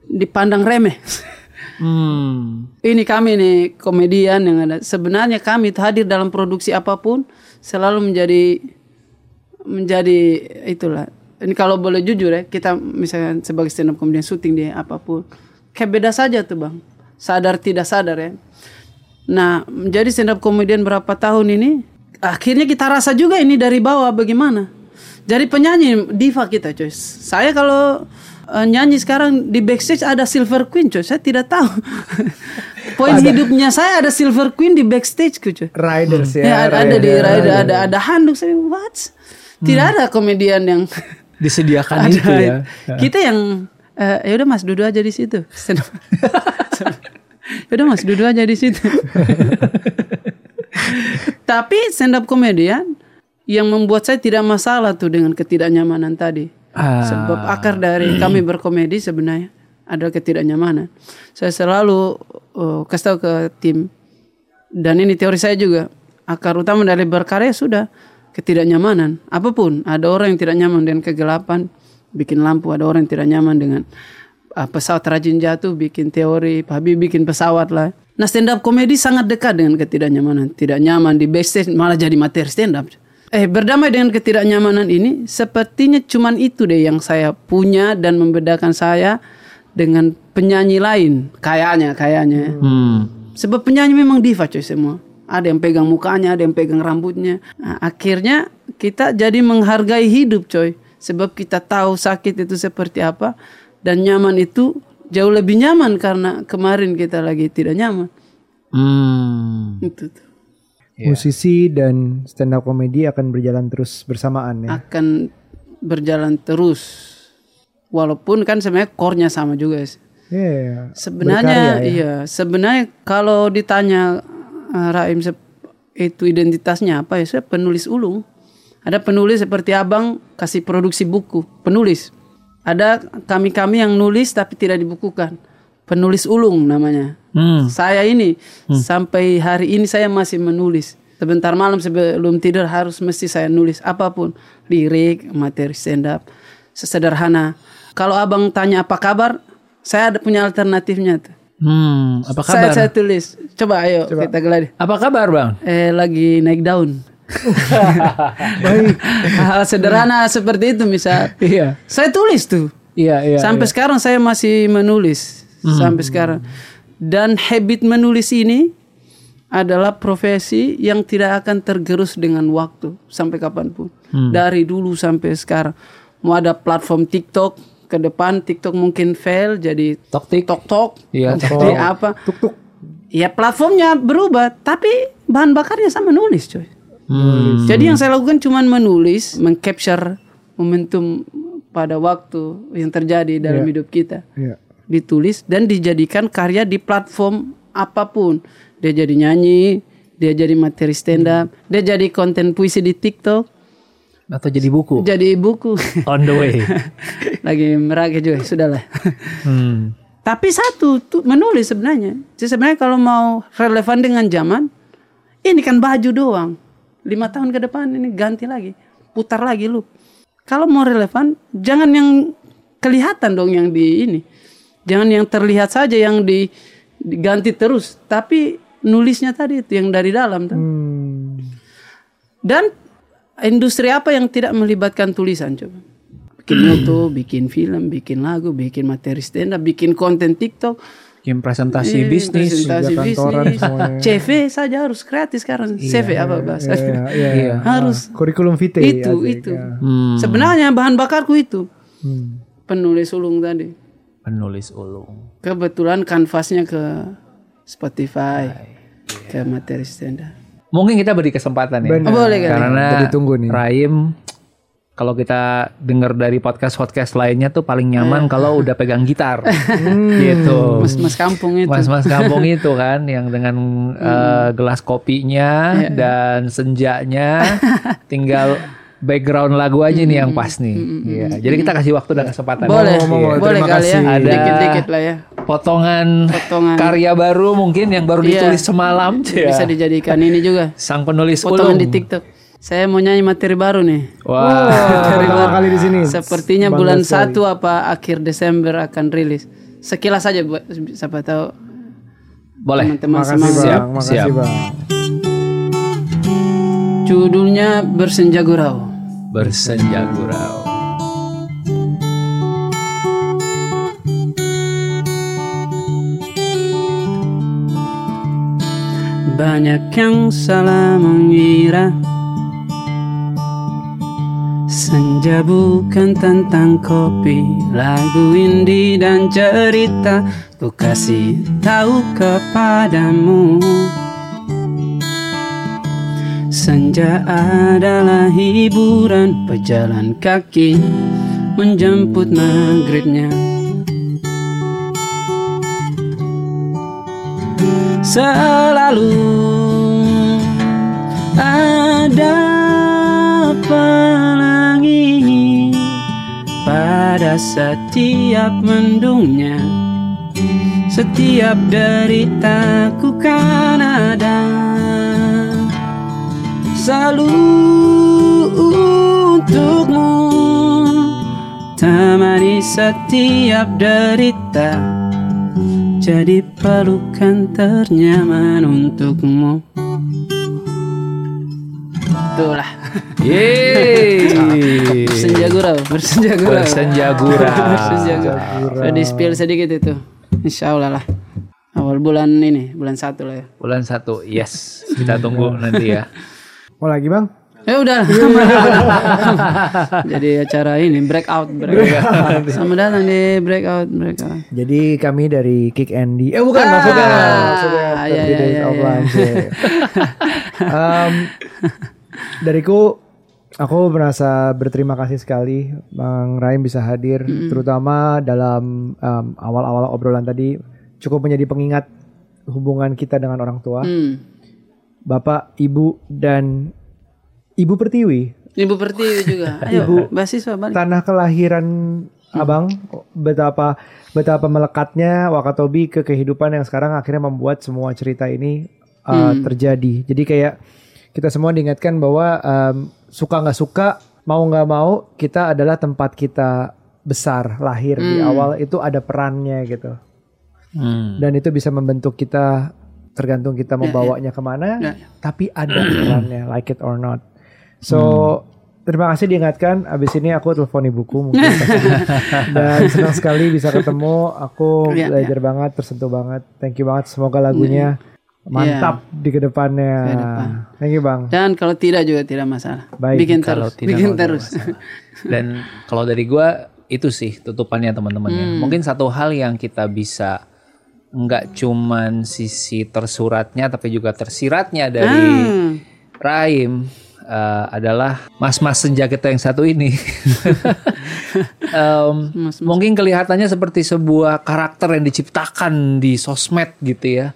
S1: dipandang remeh.
S4: Hmm.
S1: Ini kami nih komedian yang ada. Sebenarnya kami hadir dalam produksi apa pun selalu menjadi menjadi itulah. Ini kalau boleh jujur ya, kita misalnya sebagai stand up komedian syuting di apa pun, kayak beda saja tuh bang. Sadar tidak sadar ya. Nah, menjadi stand up komedian berapa tahun ini, akhirnya kita rasa juga ini dari bawah bagaimana. Jadi penyanyi diva kita coy. Saya kalau eh, nyanyi sekarang di backstage ada Silver Queen coy. Saya tidak tahu. Poin hidupnya saya ada Silver Queen di backstage coy.
S5: Riders ya.
S1: Ya, ada, ada di rider, ada ada handuk saya what? Tidak ada komedian yang
S4: Disediakan
S1: ada.
S4: itu ya.
S1: Kita yang eh, ya udah Mas duduk aja di situ. Ya udah Mas duduk aja di situ. Tapi stand up komedian yang membuat saya tidak masalah tuh dengan ketidaknyamanan tadi.
S4: Ah.
S1: Sebab akar dari kami berkomedi sebenarnya ada ketidaknyamanan. Saya selalu uh, kasih tahu ke tim. Dan ini teori saya juga. Akar utama dari berkarya sudah ketidaknyamanan. Apa pun ada orang yang tidak nyaman dengan kegelapan bikin lampu. Ada orang yang tidak nyaman dengan uh, pesawat rajin jatuh bikin teori. Habib bikin pesawat lah. Nah stand up komedi sangat dekat dengan ketidaknyamanan. Tidak nyaman di backstage malah jadi materi stand up eh berdamai dengan ketidaknyamanan ini sepertinya cuman itu deh yang saya punya dan membedakan saya dengan penyanyi lain kayaknya kayaknya
S4: Hmm.
S1: Sebab penyanyi memang diva coy semua. Ada yang pegang mukanya, ada yang pegang rambutnya. Nah, akhirnya kita jadi menghargai hidup coy. Sebab kita tahu sakit itu seperti apa. Dan nyaman itu jauh lebih nyaman karena kemarin kita lagi tidak nyaman.
S4: Hmm.
S1: Itu tuh.
S5: Musisi dan stand up comedy akan berjalan terus bersamaan ya.
S1: Akan berjalan terus. Walaupun kan sebenarnya core-nya sama juga sih.
S5: Iya.
S1: Sebenarnya
S5: Berkarya ya.
S1: iya, sebenarnya kalau ditanya uh, Raim itu identitasnya apa ya? Saya penulis ulung. Ada penulis seperti Abang kasih produksi buku, penulis. Ada kami-kami yang nulis tapi tidak dibukukan. Penulis ulung namanya.
S4: Hmm.
S1: Saya ini sampai hari ini saya masih menulis. Sebentar malam sebelum tidur harus mesti saya nulis apa pun, lirik, materi stand up, sesederhana. Kalau abang tanya apa kabar, saya ada punya alternatifnya tuh.
S4: Hmm. Apa
S1: Saya,
S4: kabar?
S1: saya tulis. Coba ayo kita geladi.
S4: Apa kabar bang?
S1: Eh lagi naik daun. Hal sederhana seperti itu misal.
S4: Iya.
S1: Saya tulis tuh.
S4: Iya iya.
S1: Sampai sekarang saya masih menulis. Sampai sekarang. Dan habit menulis ini adalah profesi yang tidak akan tergerus dengan waktu sampai kapan pun. Dari dulu sampai sekarang. Mau ada platform TikTok, ke depan TikTok mungkin fail jadi
S4: Tok tik.
S1: tok tok
S4: Iya,
S1: jadi apa
S5: Tuk tuk.
S1: ya platformnya berubah tapi bahan bakarnya sama nulis coy
S4: Hmm.
S1: jadi yang saya lakukan cuman menulis mengcapture momentum pada waktu yang terjadi dalam hidup kita
S5: Iya.
S1: Ditulis dan dijadikan karya di platform apa pun dia jadi nyanyi dia jadi materi stand up dia jadi konten puisi di TikTok
S4: Atau jadi buku.
S1: jadi buku
S4: On the way.
S1: lagi meragih juga sudahlah
S4: Hmm.
S1: Tapi satu tuh menulis sebenarnya. Jadi sebenarnya kalau mau relevan dengan zaman, ini kan baju doang. Lima tahun ke depan ini ganti lagi, putar lagi lu. Kalau mau relevan, jangan yang kelihatan dong yang di ini. Jangan yang terlihat saja yang di diganti terus, tapi nulisnya tadi itu yang dari dalam. tuh.
S5: Hmm.
S1: Dan industri apa yang tidak melibatkan tulisan coba? Bikin foto, bikin film, bikin lagu, bikin materi stand up, bikin konten TikTok,
S4: Bikin presentasi
S1: Iya,
S4: bisnis.
S1: presentasi
S5: juga kantoran
S1: bisnis.
S5: semuanya.
S1: CV saja harus kreatif sekarang. CV apa bahasa?
S5: Iya, iya, iya.
S1: harus
S5: Kurikulum vitae.
S1: itu
S5: asik,
S1: itu.
S5: ya.
S4: Hmm.
S1: Sebenarnya bahan bakarku itu
S5: Hmm.
S1: penulis ulung tadi.
S4: Penulis ulung.
S1: Kebetulan kanvasnya ke Spotify, ke materi stand up.
S4: Mungkin kita beri kesempatan ya.
S1: Oh, boleh kali.
S4: Karena
S5: Jadi tunggu nih.
S4: Raim kalau kita dengar dari podcast-podcast lainnya tuh paling nyaman kalau udah pegang gitar. gitu.
S1: Mas mas kampung itu.
S4: Mas-mas kampung itu kan yang dengan eh, gelas kopinya dan senjanya tinggal background lagu aja nih yang pas nih. Iya. Jadi kita kasih waktu dan kesempatan.
S1: boleh,
S4: Iya.
S1: boleh
S5: terima
S1: kali ya.
S5: kasih.
S4: Ada-
S1: Dikit-dikit lah ya.
S4: Potongan,
S1: Potongan.
S4: karya baru mungkin yang baru
S1: Iya.
S4: ditulis semalam.
S1: Bisa
S4: Ya.
S1: dijadikan ini juga.
S4: Sang penulis
S1: Potongan
S4: ulung.
S1: di TikTok. Saya mau nyanyi materi baru nih.
S4: Wah.
S5: Pertama kali di sini.
S1: Sepertinya
S5: Bangga
S1: bulan
S5: sekali.
S1: 1 apa akhir Desember akan rilis. Sekilas saja buat siapa tahu
S4: Boleh.
S1: teman-teman
S5: Makasih bang,
S4: Siap,
S5: makasih
S4: siap.
S5: bang.
S1: Judulnya Bersenja Gurau.
S4: Bersenja gurau.
S1: Banyak yang salah mengira. Senja bukan tentang kopi Lagu indie dan cerita. Ku kasih tahu kepadamu Senja adalah hiburan. Pejalan kaki Menjemput maghribnya. Selalu ada pelangi pada setiap mendungnya. Setiap deritaku kan ada Selalu untukmu. Temani setiap derita jadi pelukan ternyaman untukmu. Itulah.
S4: Yeay.
S1: Bersenja gurau Bersenja gurau
S4: Bersenja gurau.
S1: Bersenja gurau Sudah di spill sedikit itu. Insya Allah lah. Awal bulan ini Bulan satu lah ya.
S4: Bulan satu, yes. Kita tunggu nanti ya.
S5: Mau lagi bang?
S1: Ya udah Jadi acara ini Breakout breakout. Selamat datang di Breakout Breakout
S5: Jadi kami dari Kick Andy. Eh bukan
S1: Ah,
S5: maksudnya. maksudnya 30
S1: iya,
S5: Days. Lunch, ya. Em, dariku aku merasa berterima kasih sekali Bang Raim bisa hadir terutama dalam awal-awal obrolan tadi cukup menjadi pengingat hubungan kita dengan orang tua.
S1: hmm.
S5: Bapak, Ibu dan Ibu Pertiwi.
S1: Ibu Pertiwi juga. Ayo Beasiswa balik.
S5: Tanah kelahiran abang. Betapa betapa melekatnya Wakatobi ke kehidupan yang sekarang akhirnya membuat semua cerita ini uh, terjadi. Jadi kayak kita semua diingatkan bahwa um, suka nggak suka mau nggak mau kita adalah tempat kita besar lahir di awal. Itu ada perannya gitu.
S4: Hmm.
S5: Dan itu bisa membentuk kita tergantung kita membawanya ke mana,
S1: Ya, ya.
S5: tapi ada perannya like it or not. So terima kasih diingatkan. Abis ini aku telepon ibuku mungkin dan senang sekali bisa ketemu. Aku
S1: Ya,
S5: belajar banget, tersentuh banget. Thank you banget. Semoga lagunya mantap di ke depannya.
S1: Ke depan.
S5: Thank you bang.
S1: Dan kalau tidak juga tidak masalah
S5: Baik,
S1: Bikin
S4: kalau
S1: terus
S4: tidak
S1: Bikin
S4: mau
S1: terus
S4: Dan kalau dari gua itu sih tutupannya teman-teman ya. Mungkin satu hal yang kita bisa nggak cuman sisi tersuratnya tapi juga tersiratnya dari
S1: Hmm.
S4: Raim eh, adalah mas-mas senja kita yang satu ini. Em, mungkin kelihatannya seperti sebuah karakter yang diciptakan di sosmed gitu ya.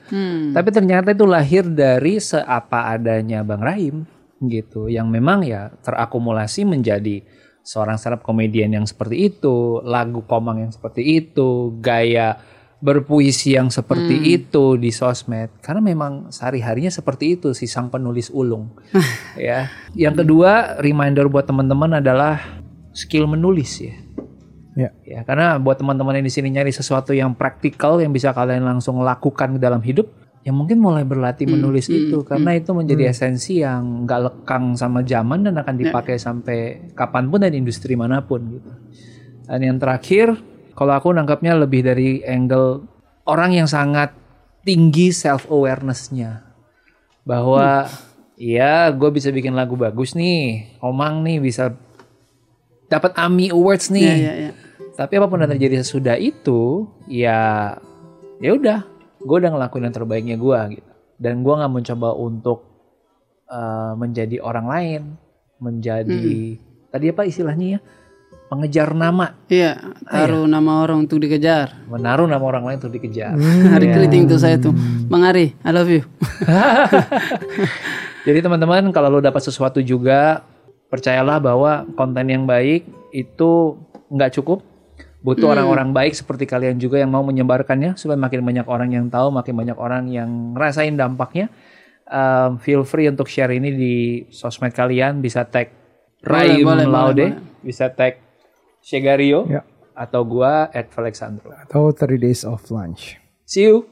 S4: Tapi ternyata itu lahir dari seapa adanya Bang Rahim gitu yang memang ya terakumulasi menjadi seorang stand up comedian yang seperti itu, lagu komang yang seperti itu, gaya berpuisi yang seperti itu di sosmed. Karena memang sehari-harinya seperti itu si sang penulis ulung. Ya. Yang kedua reminder buat teman-teman adalah skill menulis ya.
S5: Ya.
S4: ya karena buat teman-teman yang di sini nyari sesuatu yang praktikal yang bisa kalian langsung lakukan dalam hidup ya mungkin mulai berlatih menulis itu. Karena itu menjadi esensi yang nggak lekang sama zaman dan akan dipakai sampai kapan pun dan industri mana pun gitu. Dan yang terakhir kalau aku nangkapnya lebih dari angle orang yang sangat tinggi self awareness-nya bahwa ya gue bisa bikin lagu bagus nih Omang nih bisa dapat AMI Awards nih.
S1: Ya, ya, ya.
S4: tapi apa pun yang terjadi sesudah itu, ya ya udah, gue udah ngelakuin yang terbaiknya gue gitu. Dan gue nggak mencoba untuk uh, menjadi orang lain, menjadi tadi apa istilahnya ya, pengejar nama,
S1: Iya, taruh nama orang untuk dikejar.
S4: menaruh nama orang lain untuk dikejar.
S1: Hari keriting tuh saya tuh. Bang Ari, I love you.
S4: Jadi teman-teman kalau lo dapat sesuatu juga percayalah bahwa konten yang baik itu nggak cukup. Butuh orang-orang baik seperti kalian juga yang mau menyebarkannya supaya makin banyak orang yang tahu, makin banyak orang yang ngerasain dampaknya. Um, feel free untuk share ini di sosmed kalian, bisa tag Raim
S1: boleh, boleh,
S4: Laude,
S1: boleh.
S4: bisa tag Shegario
S5: Ya.
S4: atau gua at Alexandro.
S5: Atau 30 days of lunch.
S4: See you.